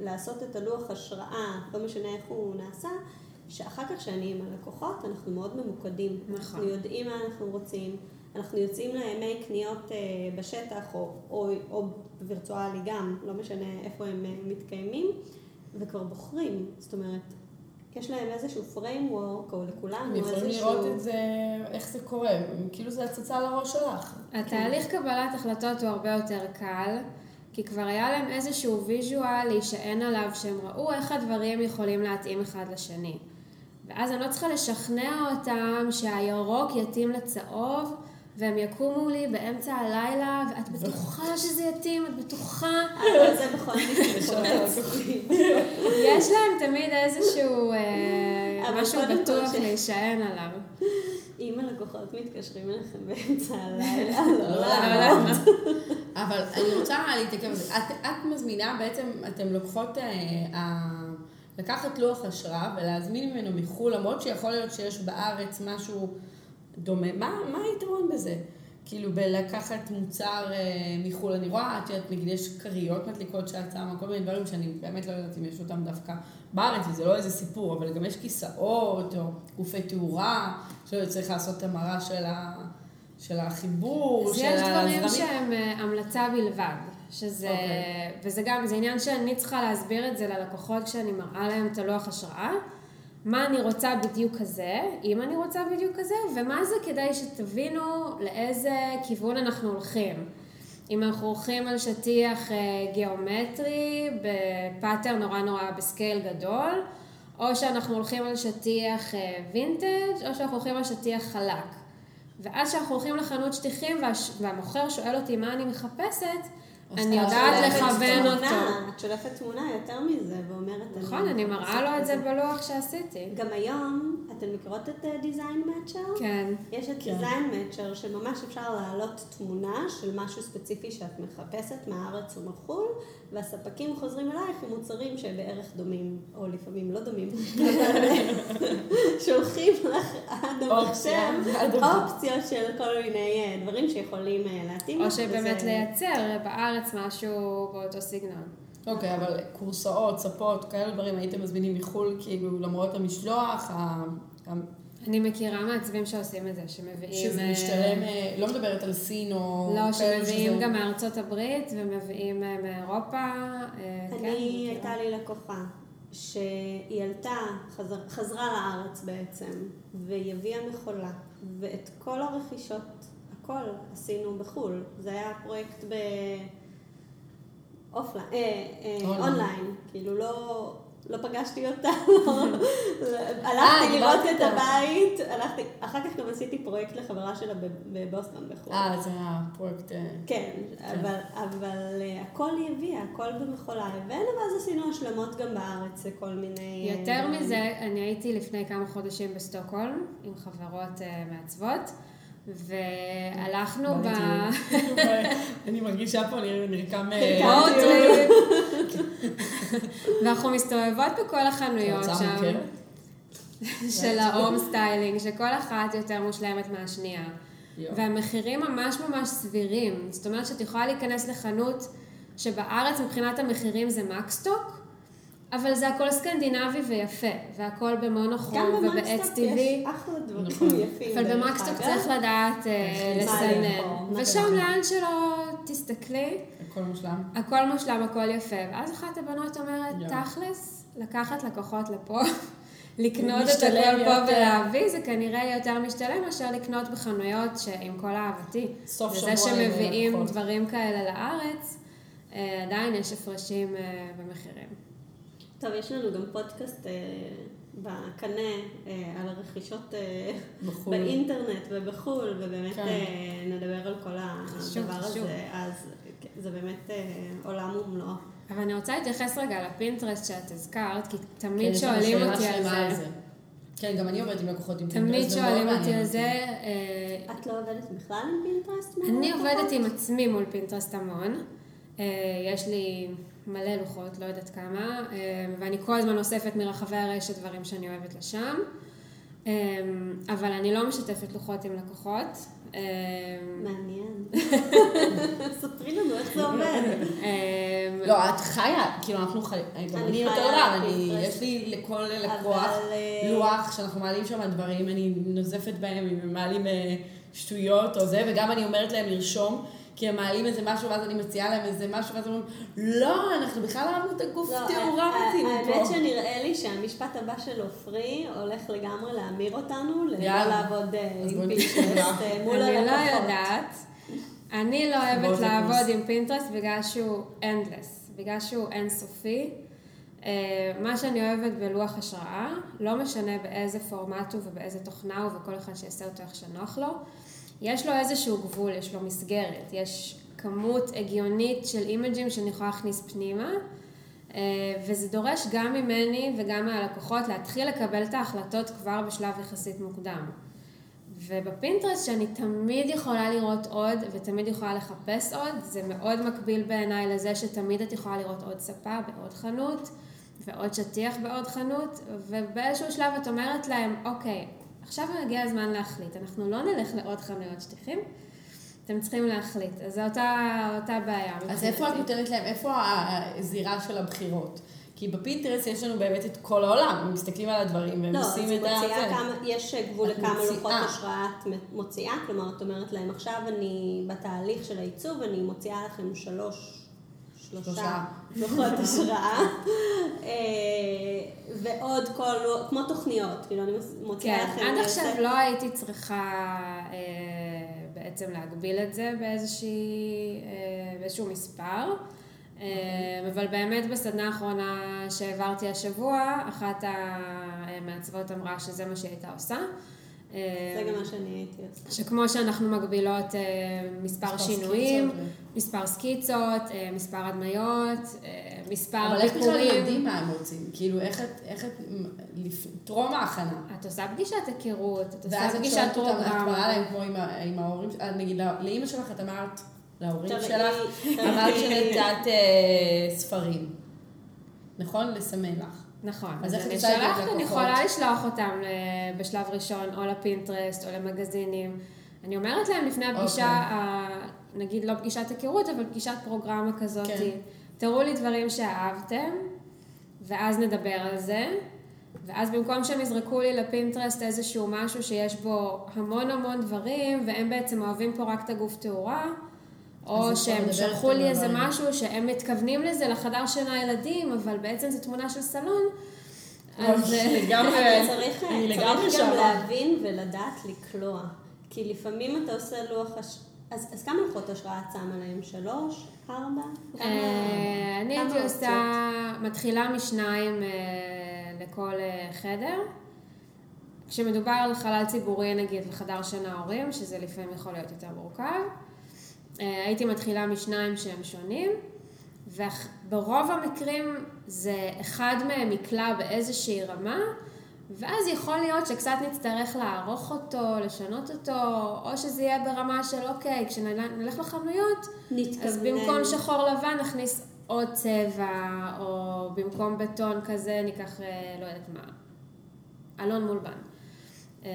לעשות את הלוח השראה, לא משנה איך הוא נעשה, שאחר כך כשאני עם הלקוחות, אנחנו מאוד ממוקדים. נכון. אנחנו יודעים מה אנחנו רוצים, אנחנו יוצאים לימי קניות אה, בשטח, או, או, או וירטואלי גם, לא משנה איפה הם אה, מתקיימים, וכבר בוחרים. זאת אומרת, יש להם איזשהו framework, או לכולנו הם איזשהו... יכולים לראות את זה, איך זה קורה, כאילו זה הצצה על הראש שלך. התהליך קבלת החלטות הוא הרבה יותר קל, כי כבר היה להם איזשהו ויז'ואל להישען עליו שהם ראו איך הדברים יכולים להתאים אחד לשני. ואז אני לא צריכה לשכנע אותם שהירוק יתאים לצהוב, והם יקומו לי באמצע הלילה, ואת בטוחה שזה יתאים, את בטוחה. אבל זה בכל מקרה יש להם תמיד איזשהו אה, משהו בטוח להישען עליו. אם הלקוחות מתקשרים אליכם באמצע הלילה, לא לא לענות. אבל אני רוצה להתעכב על זה. את, את מזמינה, בעצם אתן לוקחות, אה, לקחת לוח השראה ולהזמין ממנו מחו"ל, למרות שיכול להיות שיש בארץ משהו דומה. מה, מה היתרון בזה? כאילו בלקחת מוצר אה, מחו"ל, אני רואה, את יודעת, נגיד יש כריות מדליקות שאת שמה, כל מיני דברים שאני באמת לא יודעת אם יש אותם דווקא בארץ, וזה לא איזה סיפור, אבל גם יש כיסאות או גופי תאורה, שצריך לעשות המרה של, ה, של החיבור, של יש דברים הזרמים. שהם אה, המלצה בלבד, שזה, אוקיי. וזה גם, זה עניין שאני צריכה להסביר את זה ללקוחות כשאני מראה להם את הלוח השראה, מה אני רוצה בדיוק כזה, אם אני רוצה בדיוק כזה, ומה זה כדי שתבינו לאיזה כיוון אנחנו הולכים. אם אנחנו הולכים על שטיח אה, גיאומטרי ב pattern נורא נורא ב scale גדול, או שאנחנו הולכים על שטיח אה, וינטג', או שאנחנו הולכים על שטיח חלק. ואז כשאנחנו הולכים לחנות שטיחים. והמוכר שואל אותי מה אני מחפשת, אני יודעת לכוון אותו. את שולפת תמונה יותר מזה ואומרת... נכון, אני מראה לו את זה בלוח שעשיתי. גם היום, אתן מכירות את Design Matcher? כן. יש את כן. Design Matcher שממש אפשר להעלות תמונה של משהו ספציפי שאת מחפשת מהארץ או מחו"ל, והספקים חוזרים אלייך עם מוצרים שבערך דומים, או לפעמים לא דומים, שולחים לך עד המחשב. אופציות של כל מיני אה, דברים שיכולים אה, להתאים או שבאמת לייצר בארץ משהו באותו סגנון. אוקיי, אבל קורסאות, ספות, כאלה דברים הייתם מזמינים מחו"ל, כאילו, למרות המשלוח, ה- אני מכירה מעצבים שעושים את זה, שמביאים... שזה אה, משתלם, אה, לא מדברת על סין או... לא, שמביאים שזה- גם מארצות הברית ומביאים אה, מאירופה. כן, אני, מכירה. הייתה לי לקוחה שהיא עלתה, חזר, חזרה לארץ בעצם, והיא הביאה מכולה, ואת כל הרכישות, הכל עשינו בחו"ל. זה היה פרויקט ב... אופליין, אה, אה, אונליין. כאילו לא, לא פגשתי אותה, לא- אה, הלכתי לראות את. הבית, הלכתי, אחר כך גם עשיתי פרויקט לחברה שלה בב- בבוסטון בחו"ל. אה, זה היה פרויקט... אה, כן, אבל, הכל היא הביאה, הכל במכולה הבאנו, ואז עשינו השלמות גם בארץ לכל מיני... יותר. מזה, אני הייתי לפני כמה חודשים בסטוקהולם עם חברות מעצבות, והלכנו ב... אני מרגישה פה נר- נרקם... אה, כן. ואנחנו מסתובבות בכל החנויות שם, מוכרת? של ה home styling, שכל אחת יותר מושלמת מהשנייה. והמחירים ממש ממש סבירים. זאת אומרת שאת יכולה להיכנס לחנות שבארץ מבחינת המחירים זה מקסטוק, אבל זה הכל סקנדינבי ויפה, והכל במונוכרום גם ובעץ במקסטוק טבעי. יש אחלה דברים נכון. יפים. אבל במקסטוק אגב. צריך לדעת אה, מה לסנן. מה ושם. לאן שלא תסתכלי, הכל מושלם. הכל מושלם, הכל יפה. ואז אחת הבנות אומרת. תכלס, לקחת לקוחות לפה, לקנות את הכל פה. ולהביא, זה כנראה יותר משתלם מאשר לקנות בחנויות שעם כל אהבתי. סוף וזה שבוע שמביאים ללקוחות. דברים כאלה לארץ, אה, עדיין יש הפרשים אה, במחירים. טוב, יש לנו גם פודקאסט אה, בקנה אה, על הרכישות אה, בחו"ל. באינטרנט ובחו"ל, ובאמת כן. אה, נדבר על כל חשוב, הדבר חשוב. הזה, אז כן, זה באמת אה, עולם ומלואו. אבל אני רוצה להתייחס רגע לפינטרסט שאת הזכרת, כי כן, תמיד לנו שואלים אותי על זה. כן, גם אני עובדת עם לקוחות עם תמיד פינטרסט, זה מאוד שואלים אותי על זה. אה, את לא עובדת בכלל עם פינטרסט? אני מהלקוחות? עובדת עם עצמי מול פינטרסט המון. אה, יש לי מלא לוחות, לא יודעת כמה, אה, ואני כל הזמן אוספת מרחבי הרשת דברים שאני אוהבת לשם. אה, אבל אני לא משתפת לוחות עם לקוחות. אה, מעניין. ספרי לנו איך זה עובד. לא, את חיה, כאילו אנחנו חיים, גם אני על אני, פינטרסט. יש לי לכל לקוח אה, לוח שאנחנו מעלים שם דברים, אני נוזפת בהם, אם הם מעלים אה, שטויות או זה, וגם אני אומרת להם לרשום, כי הם מעלים איזה משהו, ואז אני מציעה להם איזה משהו, ואז הם אומרים, לא, אנחנו בכלל אהבנו את הגוף לא, תאורה ה- מתאים האמת פה. שנראה לי שהמשפט הבא של עופרי הולך לגמרי להמיר אותנו, לא. לעבוד אה, עם פינטרסט. אה, מול אני לא הלקוחות. יודעת. אני לא אוהבת לעבוד. עם פינטרסט בגלל שהוא endless, בגלל שהוא אינסופי. אה, מה שאני אוהבת בלוח השראה, לא משנה באיזה פורמט הוא ובאיזה תוכנה הוא וכל אחד שיעשה אותו איך שנוח לו, יש לו איזשהו גבול, יש לו מסגרת, יש כמות הגיונית של אימג'ים שאני יכולה להכניס פנימה, אה, וזה דורש גם ממני וגם מהלקוחות להתחיל לקבל את ההחלטות כבר בשלב יחסית מוקדם. ובפינטרסט שאני תמיד יכולה לראות עוד ותמיד יכולה לחפש עוד, זה מאוד מקביל בעיניי לזה שתמיד את יכולה לראות עוד ספה בעוד חנות ועוד שטיח בעוד חנות, ובאיזשהו שלב את אומרת להם, אוקיי, עכשיו הגיע הזמן להחליט, אנחנו לא נלך לעוד חנויות שטיחים, אתם צריכים להחליט. אז זו אותה, אותה בעיה. אז איפה את. נותנת להם, איפה הזירה של הבחירות? כי בפינטרסט יש לנו באמת את כל העולם, הם מסתכלים על הדברים והם לא, עושים את ה... כמה, יש גבול את לכמה מוציאה. לוחות השראה את מוציאה, כלומר את אומרת להם עכשיו אני בתהליך של העיצוב, אני מוציאה לכם שלוש, שלושה. לוחות השראה, אה, ועוד כל, כמו תוכניות, כאילו אני מוציאה כן, לכם... עד אה, עכשיו לא הייתי צריכה אה, בעצם להגביל את זה אה, באיזשהו מספר. אה, אבל באמת בסדנה האחרונה שהעברתי השבוע, אחת המעצבות אמרה שזה מה שהיא הייתה עושה. זה גם מה שאני הייתי עושה. שכמו שאנחנו מגבילות אה, מספר שינויים, סקיצות מספר סקיצות, אה, מספר הדמיות, אה, מספר אבל איך בכלל ביקורים. יודעים מה הם רוצים? כאילו, איך את, איך את, טרום ההכנה. את עושה פגישת היכרות, את עושה ואז את פגישת שואלת אותם, את מראה. להם כמו עם ההורים, נגיד לא- לאימא שלך את אמרת, להורים שלך, אמרת שנתת ספרים. נכון? לסמן לך. נכון, אז איך אני את שולחת, אני? יכולה לשלוח אותם בשלב ראשון או לפינטרסט או למגזינים. אני אומרת להם לפני הפגישה, אוקיי. ה- נגיד לא פגישת היכרות, אבל פגישת פרוגרמה כזאת, כן. תראו לי דברים שאהבתם, ואז נדבר על זה. ואז במקום שהם יזרקו לי לפינטרסט איזשהו משהו שיש בו המון המון דברים, והם בעצם אוהבים פה רק את הגוף תאורה, או שהם שלחו לי איזה. משהו שהם מתכוונים לזה לחדר שינה ילדים, אבל בעצם זו תמונה של סלון. אז אה, לגמרי, צריך, גם. להבין ולדעת לקלוע. כי לפעמים אתה עושה לוח. אז, אז כמה לוחות השראה את שמה להם? שלוש? ארבע? אה, אני הייתי? עושה, מתחילה משניים אה, לכל חדר. כשמדובר על חלל ציבורי, נגיד, וחדר שינה הורים, שזה לפעמים יכול להיות יותר מורכב, הייתי מתחילה משניים שהם שונים, וברוב המקרים זה אחד מהם יקלע באיזושהי רמה, ואז יכול להיות שקצת נצטרך לערוך אותו, לשנות אותו, או שזה יהיה ברמה של אוקיי, כשנלך לחנויות, נתכוונן. אז במקום שחור לבן נכניס עוד צבע, או במקום בטון כזה ניקח, אה, לא יודעת מה, אלון מולבן. אה,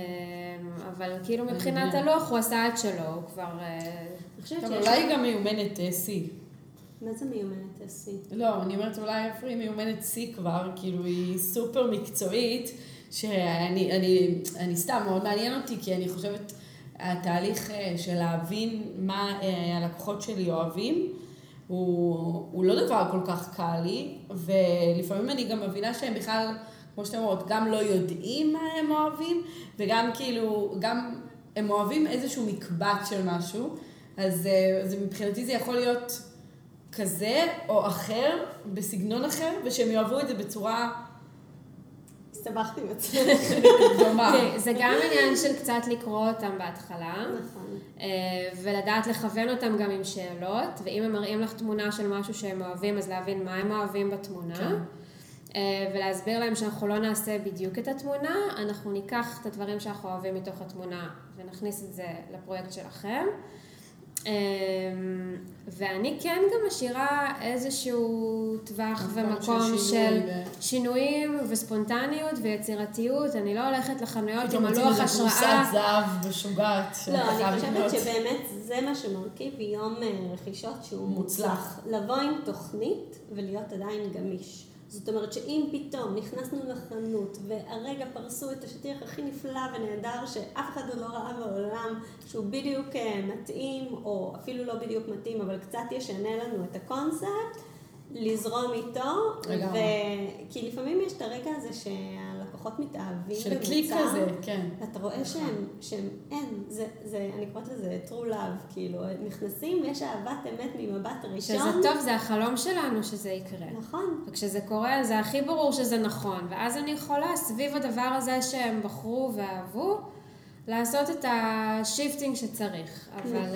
אבל כאילו מבחינת. הלוח הוא עשה את שלו, הוא כבר... אה, טוב. אולי היא גם מיומנת שיא. מה זה מיומנת השיא? לא, אני אומרת אולי היא מיומנת שיא כבר, כאילו היא סופר מקצועית, שאני אני, אני סתם, מאוד מעניין אותי, כי אני חושבת, התהליך אה, של להבין מה אה, הלקוחות שלי אוהבים, הוא, הוא לא דבר כל כך קל לי, ולפעמים אני גם מבינה שהם בכלל, כמו שאתם אומרות, גם לא יודעים מה הם אוהבים, וגם כאילו, גם הם אוהבים איזשהו מקבץ של משהו, אז, אה, אז מבחינתי זה יכול להיות כזה או אחר, בסגנון אחר, ושהם יאהבו את זה בצורה הסתבכתי. דומה. תראי, זה גם עניין של קצת לקרוא אותם בהתחלה, נכון. אה, ולדעת לכוון אותם גם עם שאלות, ואם הם מראים לך תמונה של משהו שהם אוהבים, אז להבין מה הם אוהבים בתמונה. כן. אה, ולהסביר להם שאנחנו לא נעשה בדיוק את התמונה, אנחנו ניקח את הדברים שאנחנו אוהבים מתוך התמונה ונכניס את זה לפרויקט שלכם. אה, ואני כן גם משאירה איזשהו טווח ומקום של של ו- שינויים וספונטניות ויצירתיות. אני לא הולכת לחנויות פתאום עם מוצאים הלוח איזה השראה. פרוסת זהב משוגעת. לא, אני. חושבת שבאמת זה מה שמרכיב יום אה, רכישות שהוא מוצלח. מוצלח. לבוא עם תוכנית ולהיות עדיין גמיש. זאת אומרת שאם פתאום נכנסנו לחנות והרגע פרסו את השטיח הכי נפלא ונהדר שאף אחד לא ראה בעולם, שהוא בדיוק אה, מתאים, או אפילו לא בדיוק מתאים, אבל קצת ישנה לנו את הקונספט, לזרום איתו, לגמרי. ו... כי לפעמים יש את הרגע הזה שהלקוחות מתאהבים של קליק כזה, כן. אתה רואה שהם, שהם אין, זה, זה, אני קוראת לזה true love, כאילו, נכנסים ויש אהבת אמת ממבט ראשון. שזה טוב, זה החלום שלנו שזה יקרה. נכון. וכשזה קורה, זה הכי ברור שזה נכון. ואז אני יכולה, סביב הדבר הזה שהם בחרו ואהבו, לעשות את ה shifting שצריך. אבל נכון.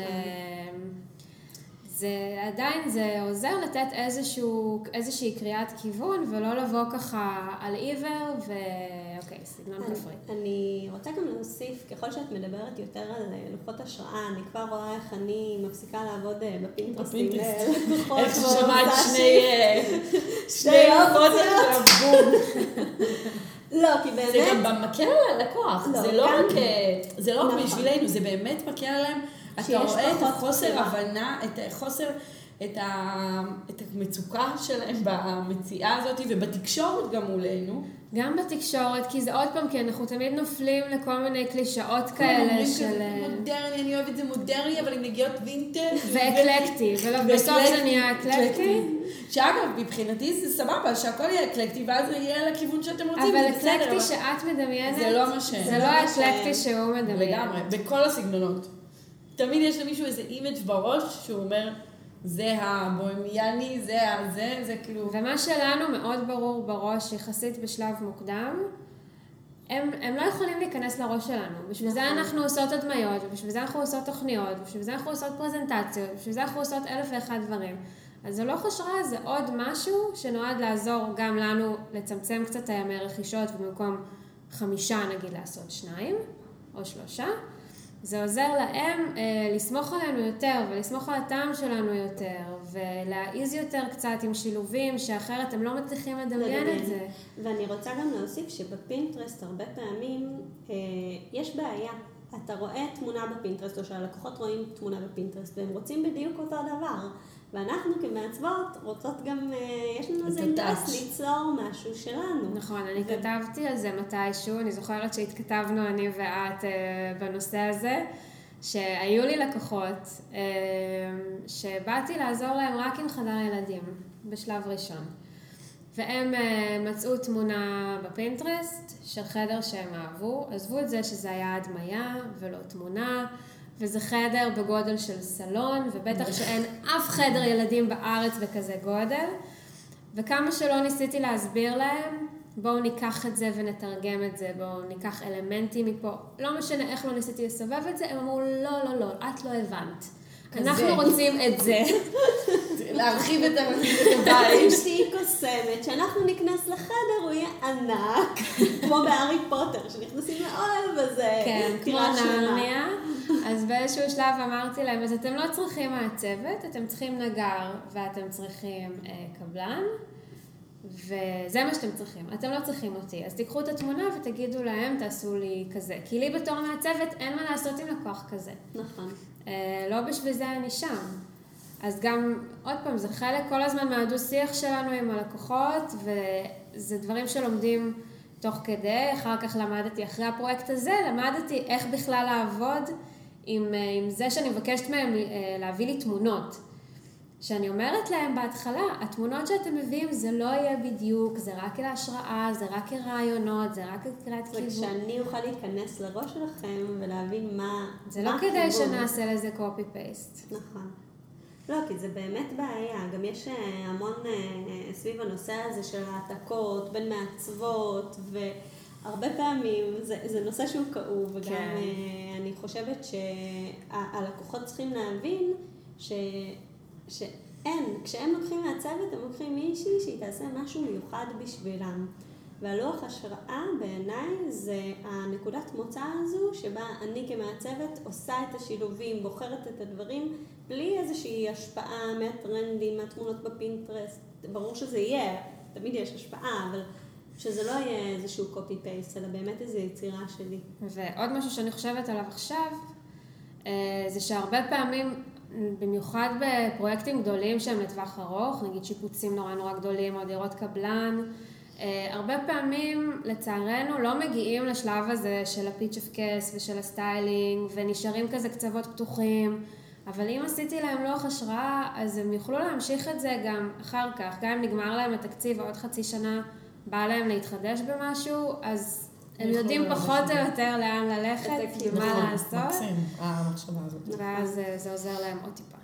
זה עדיין, זה עוזר לתת איזשהו, איזושהי קריאת כיוון, ולא לבוא ככה על עיוור, ואוקיי, סגנון כפרי. אני רוצה גם להוסיף, ככל שאת מדברת יותר על לוחות השראה, אני כבר רואה איך אני מפסיקה לעבוד אה, בפינטרסט עם בפינטרסט. אה. איך ששמעת שני... אה, שני אופציות. חודש בום. לא, כי זה באמת, גם מקל על הלקוח, לא, זה לא רק, זה לא נכון. בשבילנו, זה באמת מקל עליהם. אתה רואה את החוסר. הבנה, את החוסר, את, ה, את המצוקה שלהם במציאה הזאת ובתקשורת גם מולנו. גם בתקשורת, כי זה עוד פעם, כי אנחנו תמיד נופלים לכל מיני קלישאות כאלה של... כזה, אה, מודרני, אני אוהבת את זה מודרני, אבל עם נגיעות וינטג' ואקלקטי, ובסוף זה נהיה אקלקטי. שאגב, מבחינתי זה סבבה, שהכל יהיה אקלקטי, ואז זה יהיה לכיוון שאתם רוצים, אבל אקלקטי שאת מדמיינת, זה לא מה ש- זה לא לא האקלקטי שהוא מדמיין. לגמרי, בכל הסגנונות. תמיד יש למישהו איזה image בראש שהוא אומר, זה הבוהמיאני, זה ה... זה, זה כאילו... ומה שלנו מאוד ברור בראש, יחסית בשלב מוקדם, הם, הם לא יכולים להיכנס לראש שלנו. בשביל זה נכון. אנחנו עושות הדמיות, ובשביל זה אנחנו עושות תוכניות, ובשביל זה אנחנו עושות פרזנטציות, ובשביל זה אנחנו עושות אלף ואחד דברים. אז זה לוח השראה, זה עוד משהו שנועד לעזור גם לנו לצמצם קצת את הימי רכישות, ובמקום חמישה נגיד לעשות שניים, או שלושה. זה עוזר להם אה, לסמוך עלינו יותר, ולסמוך על הטעם שלנו יותר, ולהעיז יותר קצת עם שילובים, שאחרת הם לא מצליחים לדמיין את זה. ואני רוצה גם להוסיף שבפינטרסט הרבה פעמים אה, יש בעיה. אתה רואה תמונה בפינטרסט, או שהלקוחות רואים תמונה בפינטרסט, והם רוצים בדיוק אותו דבר. ואנחנו כמעצבות רוצות גם, אה, יש לנו איזה אינטרס. ליצור משהו שלנו. נכון, אני כתבתי על זה מתישהו, אני זוכרת שהתכתבנו אני ואת אה, בנושא הזה, שהיו לי לקוחות אה, שבאתי לעזור להם רק עם חדר ילדים, בשלב ראשון. והם מצאו תמונה בפינטרסט של חדר שהם אהבו, עזבו את זה שזה היה הדמיה ולא תמונה, וזה חדר בגודל של סלון, ובטח שאין אף חדר ילדים בארץ בכזה גודל. וכמה שלא ניסיתי להסביר להם, בואו ניקח את זה ונתרגם את זה, בואו ניקח אלמנטים מפה, לא משנה איך לא ניסיתי לסובב את זה, הם אמרו, לא, לא, לא, את לא הבנת. כזה. אנחנו רוצים את זה. להרחיב את הבית. אשתי קוסמת, כשאנחנו נכנס לחדר הוא יהיה ענק, כמו בהארי פוטר, שנכנסים לאוהל וזה כן, כמו. נרניה. אז באיזשהו שלב אמרתי להם, אז אתם לא צריכים מעצבת, אתם צריכים נגר ואתם צריכים אה, קבלן, וזה מה שאתם צריכים. אתם לא צריכים אותי. אז תיקחו את התמונה ותגידו להם, תעשו לי כזה. כי לי בתור מעצבת אין מה לעשות עם לקוח כזה. נכון. אה, לא בשביל זה אני שם. אז גם, עוד פעם, זה חלק כל הזמן מהדו-שיח שלנו עם הלקוחות, וזה דברים שלומדים תוך כדי. אחר כך למדתי, אחרי הפרויקט הזה, למדתי איך בכלל לעבוד עם, אה, עם זה שאני מבקשת מהם אה, להביא לי תמונות. שאני אומרת להם בהתחלה, התמונות שאתם מביאים זה לא יהיה בדיוק, זה רק להשראה, זה רק כרעיונות, זה רק לקראת זה כיוון. כשאני אוכל להיכנס לראש שלכם ולהבין מה... זה מה לא כדי. שנעשה לזה copy-paste. נכון. לא, כי זה באמת בעיה. גם יש אה, המון אה, סביב הנושא הזה של העתקות בין מעצבות, והרבה פעמים זה, זה נושא שהוא כאוב, וגם כן. אה, אני חושבת שהלקוחות צריכים להבין ש, שאין, כשהם לוקחים מעצבת, הם לוקחים מישהי שהיא תעשה משהו מיוחד בשבילם. והלוח השראה בעיניי זה הנקודת מוצא הזו שבה אני כמעצבת עושה את השילובים, בוחרת את הדברים בלי איזושהי השפעה מהטרנדים, מהתמונות בפינטרסט. ברור שזה יהיה, תמיד יש השפעה, אבל שזה לא יהיה איזשהו paste, אלא באמת איזו יצירה שלי. ועוד משהו שאני חושבת עליו עכשיו, אה, זה שהרבה פעמים, במיוחד בפרויקטים גדולים שהם לטווח ארוך, נגיד שיפוצים נורא נורא גדולים או דירות קבלן, אה, הרבה פעמים, לצערנו, לא מגיעים לשלב הזה של הפיץ' אף קס ושל הסטיילינג, ונשארים כזה קצוות פתוחים. אבל אם עשיתי להם לוח השראה, אז הם יוכלו להמשיך את זה גם אחר כך. גם אם נגמר להם התקציב ועוד חצי שנה בא להם להתחדש במשהו, אז הם יוכלו יודעים ללכת פחות או. יותר לאן ללכת את הכיוון. ומה נכון, לעשות, מקסים, המחשבה הזאת. ואז אה, זה עוזר להם עוד טיפה.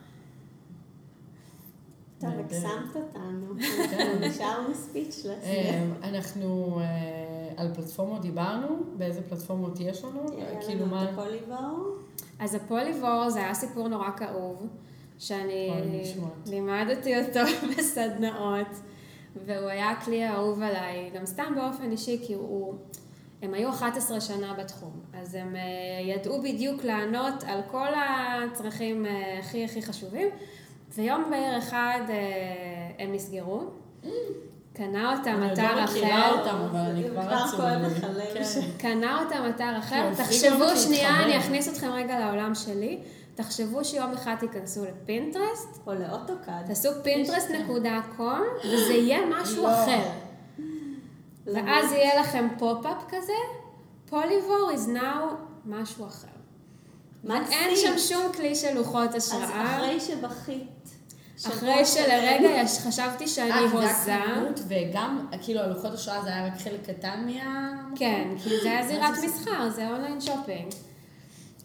טוב. הקסמת אותנו. אנחנו נשארנו ספיצ'לס. אה, אנחנו אה, על פלטפורמות דיברנו, באיזה פלטפורמות יש לנו? כאילו מה... הפוליבור. אז הפוליבור זה היה סיפור נורא כאוב, שאני. לימדתי אותו בסדנאות, והוא היה הכלי האהוב עליי, גם סתם באופן אישי, כי הוא... הם היו 11 שנה בתחום, אז הם אה, ידעו בדיוק לענות על כל הצרכים אה, הכי הכי חשובים, ויום בהיר אחד אה, הם נסגרו, קנה אותם אני אתר לא אחר. מכירה אותם, אבל אני כבר כבר עצוב כואב לי. לך הלב. כן. קנה אותם אתר אחר, הפריגו תחשבו שנייה. אני אכניס אתכם רגע לעולם שלי, תחשבו שיום אחד תיכנסו לפינטרסט, או לאוטוקאד. תעשו pinterest.com וזה יהיה משהו לא. אחר. ואז יהיה לכם pop-up כזה, Polyvore is now משהו אחר. מקסים. שם שום כלי של לוחות אז השראה. אחרי שבכית. אחרי שלרגע יש- חשבתי שאני אה, הוזה. וגם, כאילו, הלוחות השראה זה היה רק חלק קטן מה... כן, כי זה היה זירת מסחר, זה אונליין שופינג.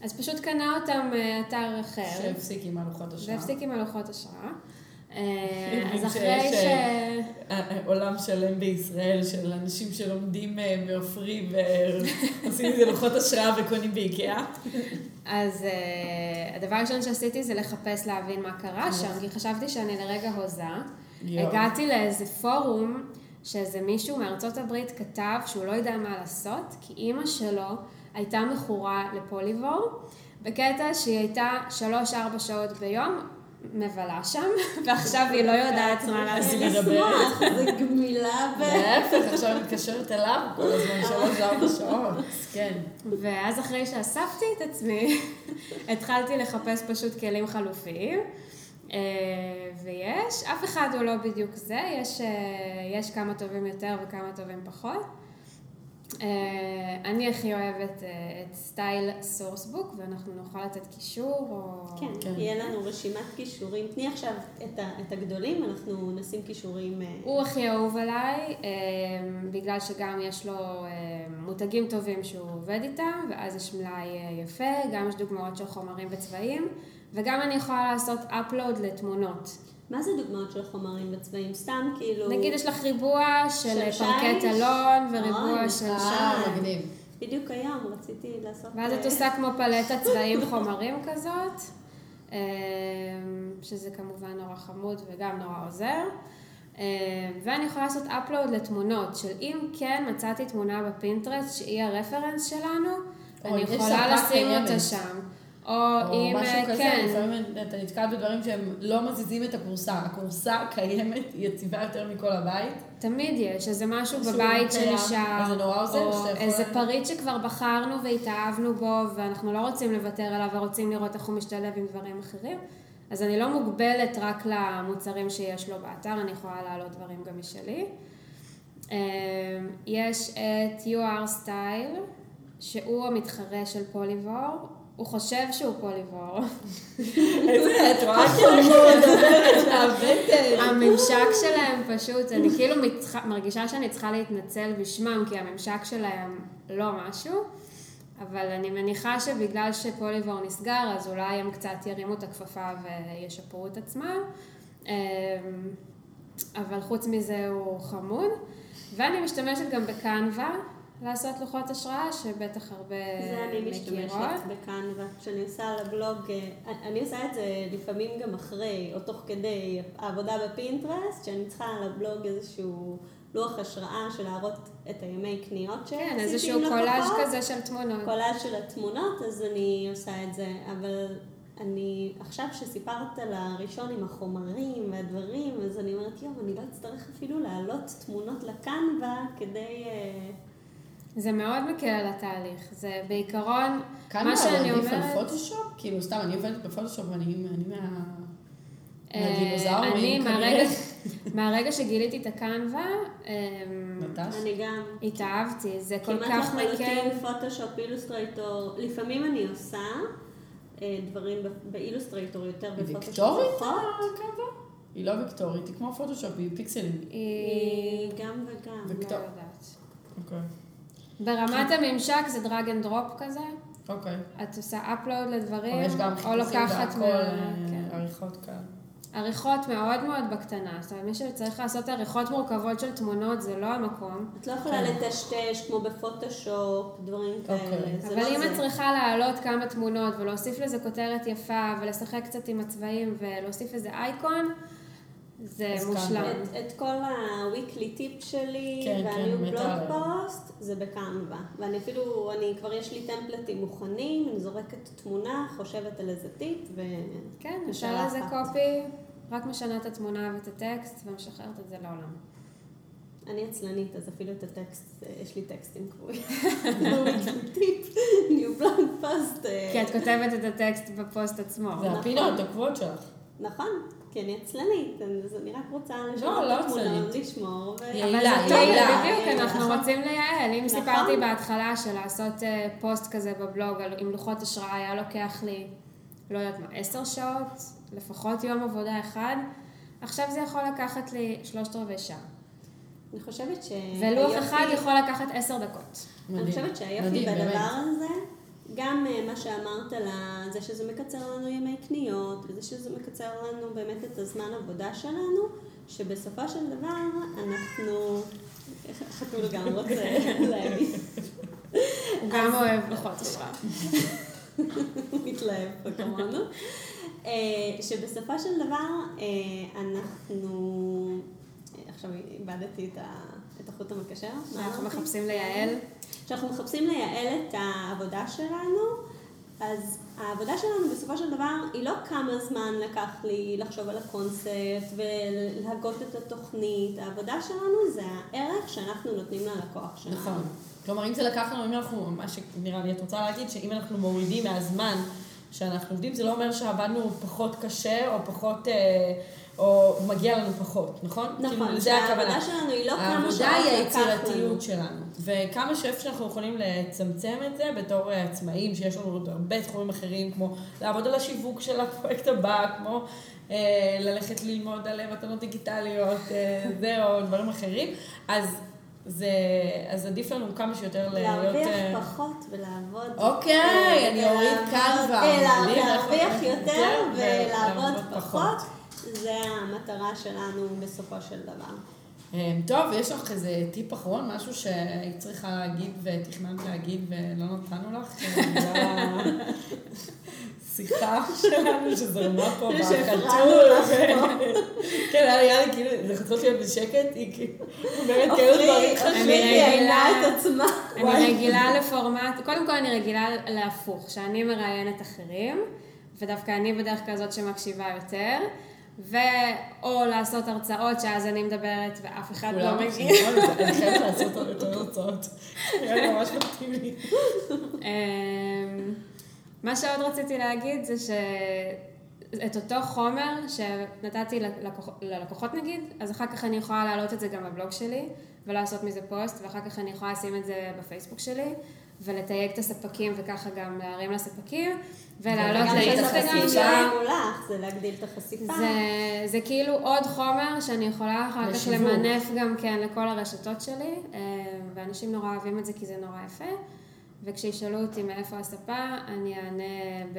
אז פשוט קנה אותם אה, אתר אחר. שהפסיק עם הלוחות השואה. והפסיק עם הלוחות השראה. אה, אז אחרי ש... אה, עולם שלם בישראל של אנשים שלומדים אה, מעופרי ועושים מזה לוחות השראה וקונים באיקאה. אז הדבר הראשון שעשיתי זה לחפש להבין מה קרה שם, כי חשבתי שאני לרגע הוזה. הגעתי לאיזה פורום שאיזה מישהו מארצות הברית כתב שהוא לא יודע מה לעשות, כי אימא שלו הייתה מכורה לפוליבור, בקטע שהיא הייתה שלוש-ארבע שעות ביום מבלה שם, ועכשיו היא לא יודעת מה לעשות. מדברת. לשמוח, זה גמילה ו... להפך, עכשיו אני מתקשרת אליו כל הזמן, שלוש-ארבע שעות. כן. ואז אחרי שאספתי את עצמי, התחלתי לחפש פשוט כלים חלופיים. אה, ויש, אף אחד הוא לא בדיוק זה, יש, אה, יש כמה טובים יותר וכמה טובים פחות. אה, אני הכי אוהבת אה, את סטייל סורסבוק, ואנחנו נוכל לתת קישור, או... כן, כן. יהיה לנו רשימת כישורים. תני עכשיו את ה- את הגדולים, אנחנו נשים כישורים... אה, הוא הכי אהוב עליי, בגלל שגם יש לו מותגים טובים שהוא עובד איתם, ואז יש מלאי יפה, גם יש דוגמאות של חומרים וצבעים, וגם אני יכולה לעשות upload לתמונות. מה זה דוגמאות של חומרים בצבעים? סתם כאילו... נגיד יש לך ריבוע של פרקט? אלון וריבוע של. אה, מגניב. בדיוק היום רציתי לעשות... ואז את אה, עושה כמו פלטת צבעים חומרים כזאת, אה, שזה כמובן נורא חמוד וגם נורא עוזר. אה, ואני יכולה לעשות upload לתמונות של אם כן מצאתי תמונה בפינטרסט שהיא הרפרנס שלנו, אני יכולה לשים. אותה שם. או או אם, משהו אה, כזה, כן, לפעמים אתה נתקל בדברים שהם לא מזיזים את הכורסה. הכורסה קיימת, היא יציבה יותר מכל הבית. תמיד יש איזה משהו משהו בבית קיים. שנשאר, זה נורא עוזר או איזה פריט שכבר בחרנו והתאהבנו בו ואנחנו לא רוצים לוותר עליו ורוצים לראות איך הוא משתלב עם דברים אחרים. אז אני לא מוגבלת רק למוצרים שיש לו באתר, אני יכולה להעלות דברים גם משלי. אה, יש את UR Style, שהוא המתחרה של פוליבור. הוא חושב שהוא פוליבור. איזה, את רואה כאילו מדברת מהבטן. הממשק שלהם פשוט, אני כאילו. מרגישה שאני צריכה להתנצל בשמם, כי הממשק שלהם לא משהו, אבל אני מניחה שבגלל שפוליבור נסגר, אז אולי הם קצת ירימו את הכפפה וישפרו את עצמם. אמ, אבל חוץ מזה הוא חמוד. ואני משתמשת גם בקנווה לעשות לוחות השראה, שבטח הרבה זה אני מכירות. משתמשת בקנווה. כשאני עושה על הבלוג, אה, אני עושה את זה לפעמים גם אחרי, או תוך כדי העבודה בפינטרסט, שאני צריכה על הבלוג איזשהו לוח השראה של להראות את הימי קניות שעשיתי כן, איזשהו. קולאז' כזה של תמונות. קולאז' של התמונות, אז אני עושה את זה, אבל אני, עכשיו שסיפרת על הראשון עם החומרים והדברים, אז אני אומרת, יום, אני לא אצטרך אפילו להעלות תמונות לקנווה כדי... זה מאוד מקל על התהליך. זה בעיקרון, כאן מה שאני עדיף על אומרת... פוטושופ? כאילו, סתם, אני עובדת בפוטושופ ואני אני מה... אה, מהדינוזאורים, אני כנראה. מהרגע, מהרגע שגיליתי את הקנווה, אה? אני גם... התאהבתי, זה כל כמעט כך מקל. לחלוטין פוטושופ, אילוסטרייטור, לפעמים אני עושה אה, דברים ב- באילוסטרייטור יותר בפוטושופ. וקטורית? היא לא וקטורית, היא כמו פוטושופ, היא פיקסלים. היא... גם וגם. לא יודעת. אוקיי. ברמת הממשק זה drag and drop כזה, אוקיי. את עושה upload לדברים, אבל יש גם או לוקחת. אה, כן. עריכות כאן. עריכות מאוד מאוד בקטנה, זאת אומרת, מי שצריך לעשות עריכות מורכבות של תמונות זה לא המקום. את לא יכולה כן. לטשטש כמו בפוטושופ, דברים כאלה. אוקיי. זה אבל לא אם. את צריכה להעלות כמה תמונות ולהוסיף לזה כותרת יפה ולשחק קצת עם הצבעים ולהוסיף איזה אייקון, זה מושלם. את, את כל ה-weekly טיפ שלי כן, וה new כן, blog. post זה ב Canva. ואני אפילו, אני כבר יש לי טמפלטים מוכנים, אני זורקת תמונה, חושבת על איזה טיפ ו... כן. אפשר לזה copy, רק משנה את התמונה ואת הטקסט ומשחררת את זה לעולם. אני עצלנית, אז אפילו את הטקסט, יש לי טקסטים קבועים. new blog post. כי את כותבת את הטקסט בפוסט עצמו. זה נכון. הפינות הקבועות שלך. נכון, כי אני עצלנית, אז אני רק רוצה לא לשמור לא את עצלנית. לשמור. יעילה, יעילה. בדיוק, אנחנו נכון. רוצים לייעל. אם נכון. סיפרתי בהתחלה שלעשות אה, פוסט כזה בבלוג עם לוחות השראה היה לוקח לי, לא יודעת מה, עשר שעות, לפחות יום עבודה אחד, עכשיו זה יכול לקחת לי שלושת רבעי שעה. אני חושבת ש... ולוח היופי- אחד יכול לקחת עשר דקות. אני. חושבת שהיופי מדהים, בדבר באמת. הזה, גם אה, מה שאמרת על זה שזה מקצר לנו ימי קניות, וזה שזה מקצר לנו באמת את הזמן עבודה שלנו, שבסופו של דבר אנחנו... חתול גם רוצה להגיד, הוא גם אוהב לוחות השראה. הוא מתלהב פה כמונו. אה, שבסופו של דבר אה, אנחנו... עכשיו איבדתי את החוט המקשר. אנחנו? מחפשים לייעל. כשאנחנו מחפשים לייעל את העבודה שלנו, אז העבודה שלנו בסופו של דבר היא לא כמה זמן לקח לי לחשוב על הקונספט ולהגות את התוכנית, העבודה שלנו זה הערך שאנחנו נותנים ללקוח שלנו. נכון. כלומר, אם זה לקח לנו, אם אנחנו, מה שנראה לי, את רוצה להגיד, שאם אנחנו מורידים מהזמן שאנחנו עובדים, זה לא אומר שעבדנו פחות קשה, או פחות, אה, או מגיע לנו פחות, נכון? נכון, כאילו, זה הכוונה. שלנו היא לא כמה שעות העבודה היא. היצירתיות שלנו. וכמה שאיפה שאנחנו יכולים לצמצם את זה בתור אה, עצמאים, שיש לנו עוד הרבה תחומים אחרים, כמו לעבוד על השיווק של הפרויקט הבא, כמו אה, ללכת ללמוד על מתנות דיגיטליות, אה, זה או דברים אחרים, אז זה, אז עדיף לנו כמה שיותר להיות... להרוויח אה, פחות ולעבוד. אוקיי, אה, אני אוריד. אה, איך להרוויח יותר ולעבוד פחות, זה המטרה שלנו בסופו של דבר. אה, טוב, יש לך איזה טיפ אחרון, משהו שהיית צריכה להגיד ותכננת להגיד ולא נתנו לך? השיחה שלנו שזרמה פה בחתול. כן, היה לי כאילו, זה חצות להיות בשקט, היא כאילו, באמת כאילו דברים חשובים. אני ראיינה רגילה- את עצמה. אני רגילה לפורמט, קודם כל אני רגילה להפוך, שאני מראיינת אחרים, ודווקא אני בדרך כלל זאת שמקשיבה יותר, ו/או לעשות הרצאות שאז אני מדברת ואף אחד לא מגיע. זה, אני חייבת לעשות יותר הרצאות. לי ממש מתאים לי. אמ, מה שעוד רציתי להגיד זה שאת אותו חומר שנתתי ללקוח, ללקוחות נגיד, אז אחר כך אני יכולה להעלות את זה גם בבלוג שלי ולעשות מזה פוסט, ואחר כך אני יכולה לשים את זה בפייסבוק שלי ולתייג את הספקים וככה גם להרים לספקים ולהעלות לאינסטגרם. מולך, זה להגדיל את החשיפה. זה, זה כאילו עוד חומר שאני יכולה אחר כך. למנף גם כן לכל הרשתות שלי, אה, ואנשים נורא אוהבים את זה כי זה נורא יפה. וכשישאלו אותי מאיפה הספה, אני אענה ב...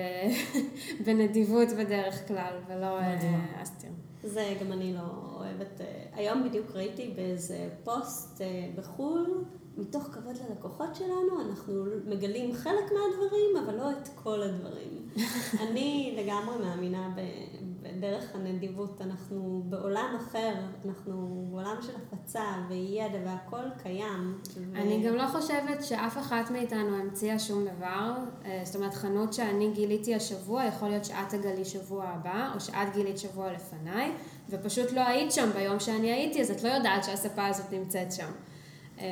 בנדיבות בדרך כלל, ולא אה. אסתיר. זה גם אני לא אוהבת. אה, היום בדיוק ראיתי באיזה פוסט בחו"ל, מתוך כבוד ללקוחות שלנו, אנחנו מגלים חלק מהדברים, אבל לא את כל הדברים. אני לגמרי מאמינה ב- בדרך הנדיבות. אנחנו בעולם אחר, אנחנו בעולם של הפצה וידע והכל קיים. ו- אני גם לא חושבת שאף אחת מאיתנו המציאה שום דבר. אה, זאת אומרת, חנות שאני גיליתי השבוע, יכול להיות שאת תגלי שבוע הבא, או שאת גילית שבוע לפניי, ופשוט לא היית שם ביום שאני הייתי, אז את לא יודעת שהספה הזאת נמצאת שם. אה,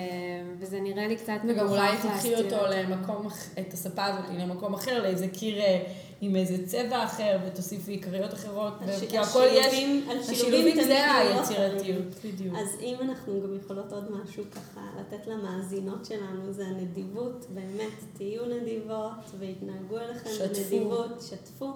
וזה נראה לי קצת וגם אולי תקחי אותו. למקום, את הספה הזאת למקום אחר, לאיזה קיר אה, עם איזה צבע אחר, ותוסיפי עיקריות אחרות, כי הכל יש, השילובים- זה היצירתיות. בדיוק. אז אם אנחנו גם יכולות עוד משהו ככה לתת למאזינות שלנו, זה הנדיבות, באמת, תהיו נדיבות והתנהגו אליכם. בנדיבות, שתפו.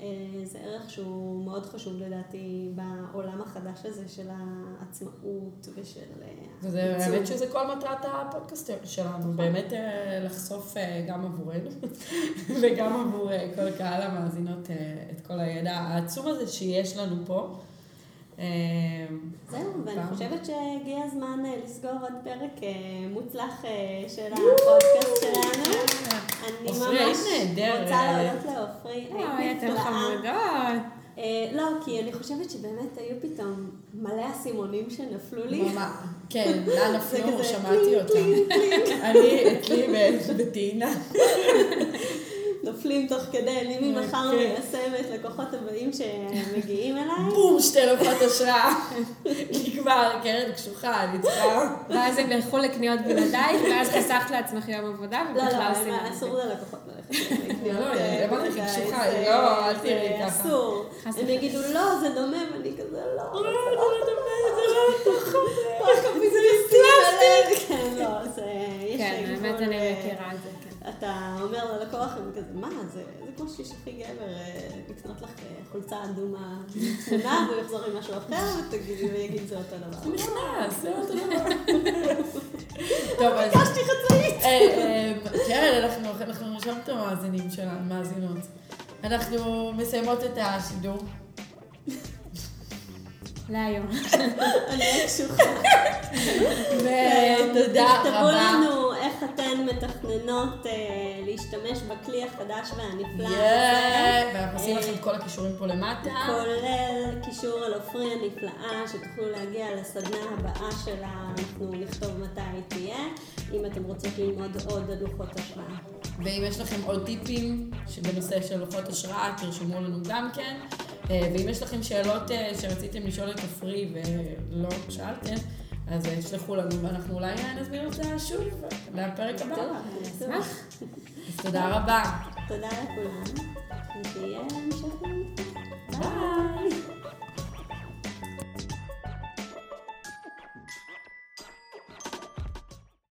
אה, זה ערך שהוא מאוד חשוב לדעתי בעולם החדש הזה של העצמאות ושל אה, וזה. באמת שזה כל מטרת הפודקאסט שלנו, באמת אה, לחשוף גם עבורנו וגם עבור כל קהל המאזינות את כל הידע העצום הזה שיש לנו פה. אה, זהו, ואני. חושבת שהגיע הזמן אה, לסגור עוד פרק אה, מוצלח של הפודקאסט שלנו. אני ממש. רוצה להודות לעופרי, אוי, נפלאה. חמודות. לא, כי אני חושבת שבאמת היו פתאום מלא אסימונים שנפלו לי. ממש, כן, זה נפלו, שמעתי אותם. אני, אצלי בטעינה. נופלים תוך כדי, אני ממחר כן. מיישמת לקוחות הבאים שמגיעים אליי. בום, שתי לוחות השראה. כי כבר קרן קשוחה, אני צריכה... ואז הם ילכו לקניות בלעדייך, ואז חסכת לעצמך יום עבודה, לא, לא, ובכלל עושים את זה. אסור ללקוחות ללכת לקניות. לא, אה, אמרתי לך, בלעדיי, קשוחה, זה- לא, אל זה תראי ככה. אסור. הם. יגידו, לא, זה דומם, אני כזה, לא, לא, זה זה לא לא דומה, זה לא נכון. רק הפספוסים האלה. כן, לא, זה... כן, גבול, האמת אני אה, מכירה את זה. אתה אומר ללקוח, הם כזה, מה, זה זה כמו שתשלחי גבר אה, לקנות לך אה, חולצה אדומה תמונה, והוא יחזור עם משהו אחר, ותגידי, ויגיד זה אותו דבר. נכנס, זה אותו דבר. טוב, אז... ביקשתי חצאית. אה, כן, אנחנו אנחנו נרשום את המאזינים שלנו, מאזינות. אנחנו מסיימות את השידור. להיום. אני קשוחה. ותודה תכתבו רבה. לנו איך אתן מתכננות אה, להשתמש בכלי החדש והנפלא הזה. ואנחנו עושים לכם את כל הקישורים פה למטה. כולל קישור על עופרי הנפלאה, שתוכלו להגיע לסדנה הבאה שלה, אנחנו נכתוב מתי היא תהיה, אם אתם רוצות ללמוד עוד על לוחות השראה. ואם יש לכם עוד טיפים שבנושא של לוחות השראה, תרשמו לנו גם כן. אה, ואם יש לכם שאלות אה, שרציתם לשאול את עפרי ולא שאלתם, אז אה, תשלחו לנו ואנחנו אולי נזמין אותה שוב לפרק הבא. טוב. אשמח. אז תודה רבה. תודה לכולם, ושיהיה המשך. ביי.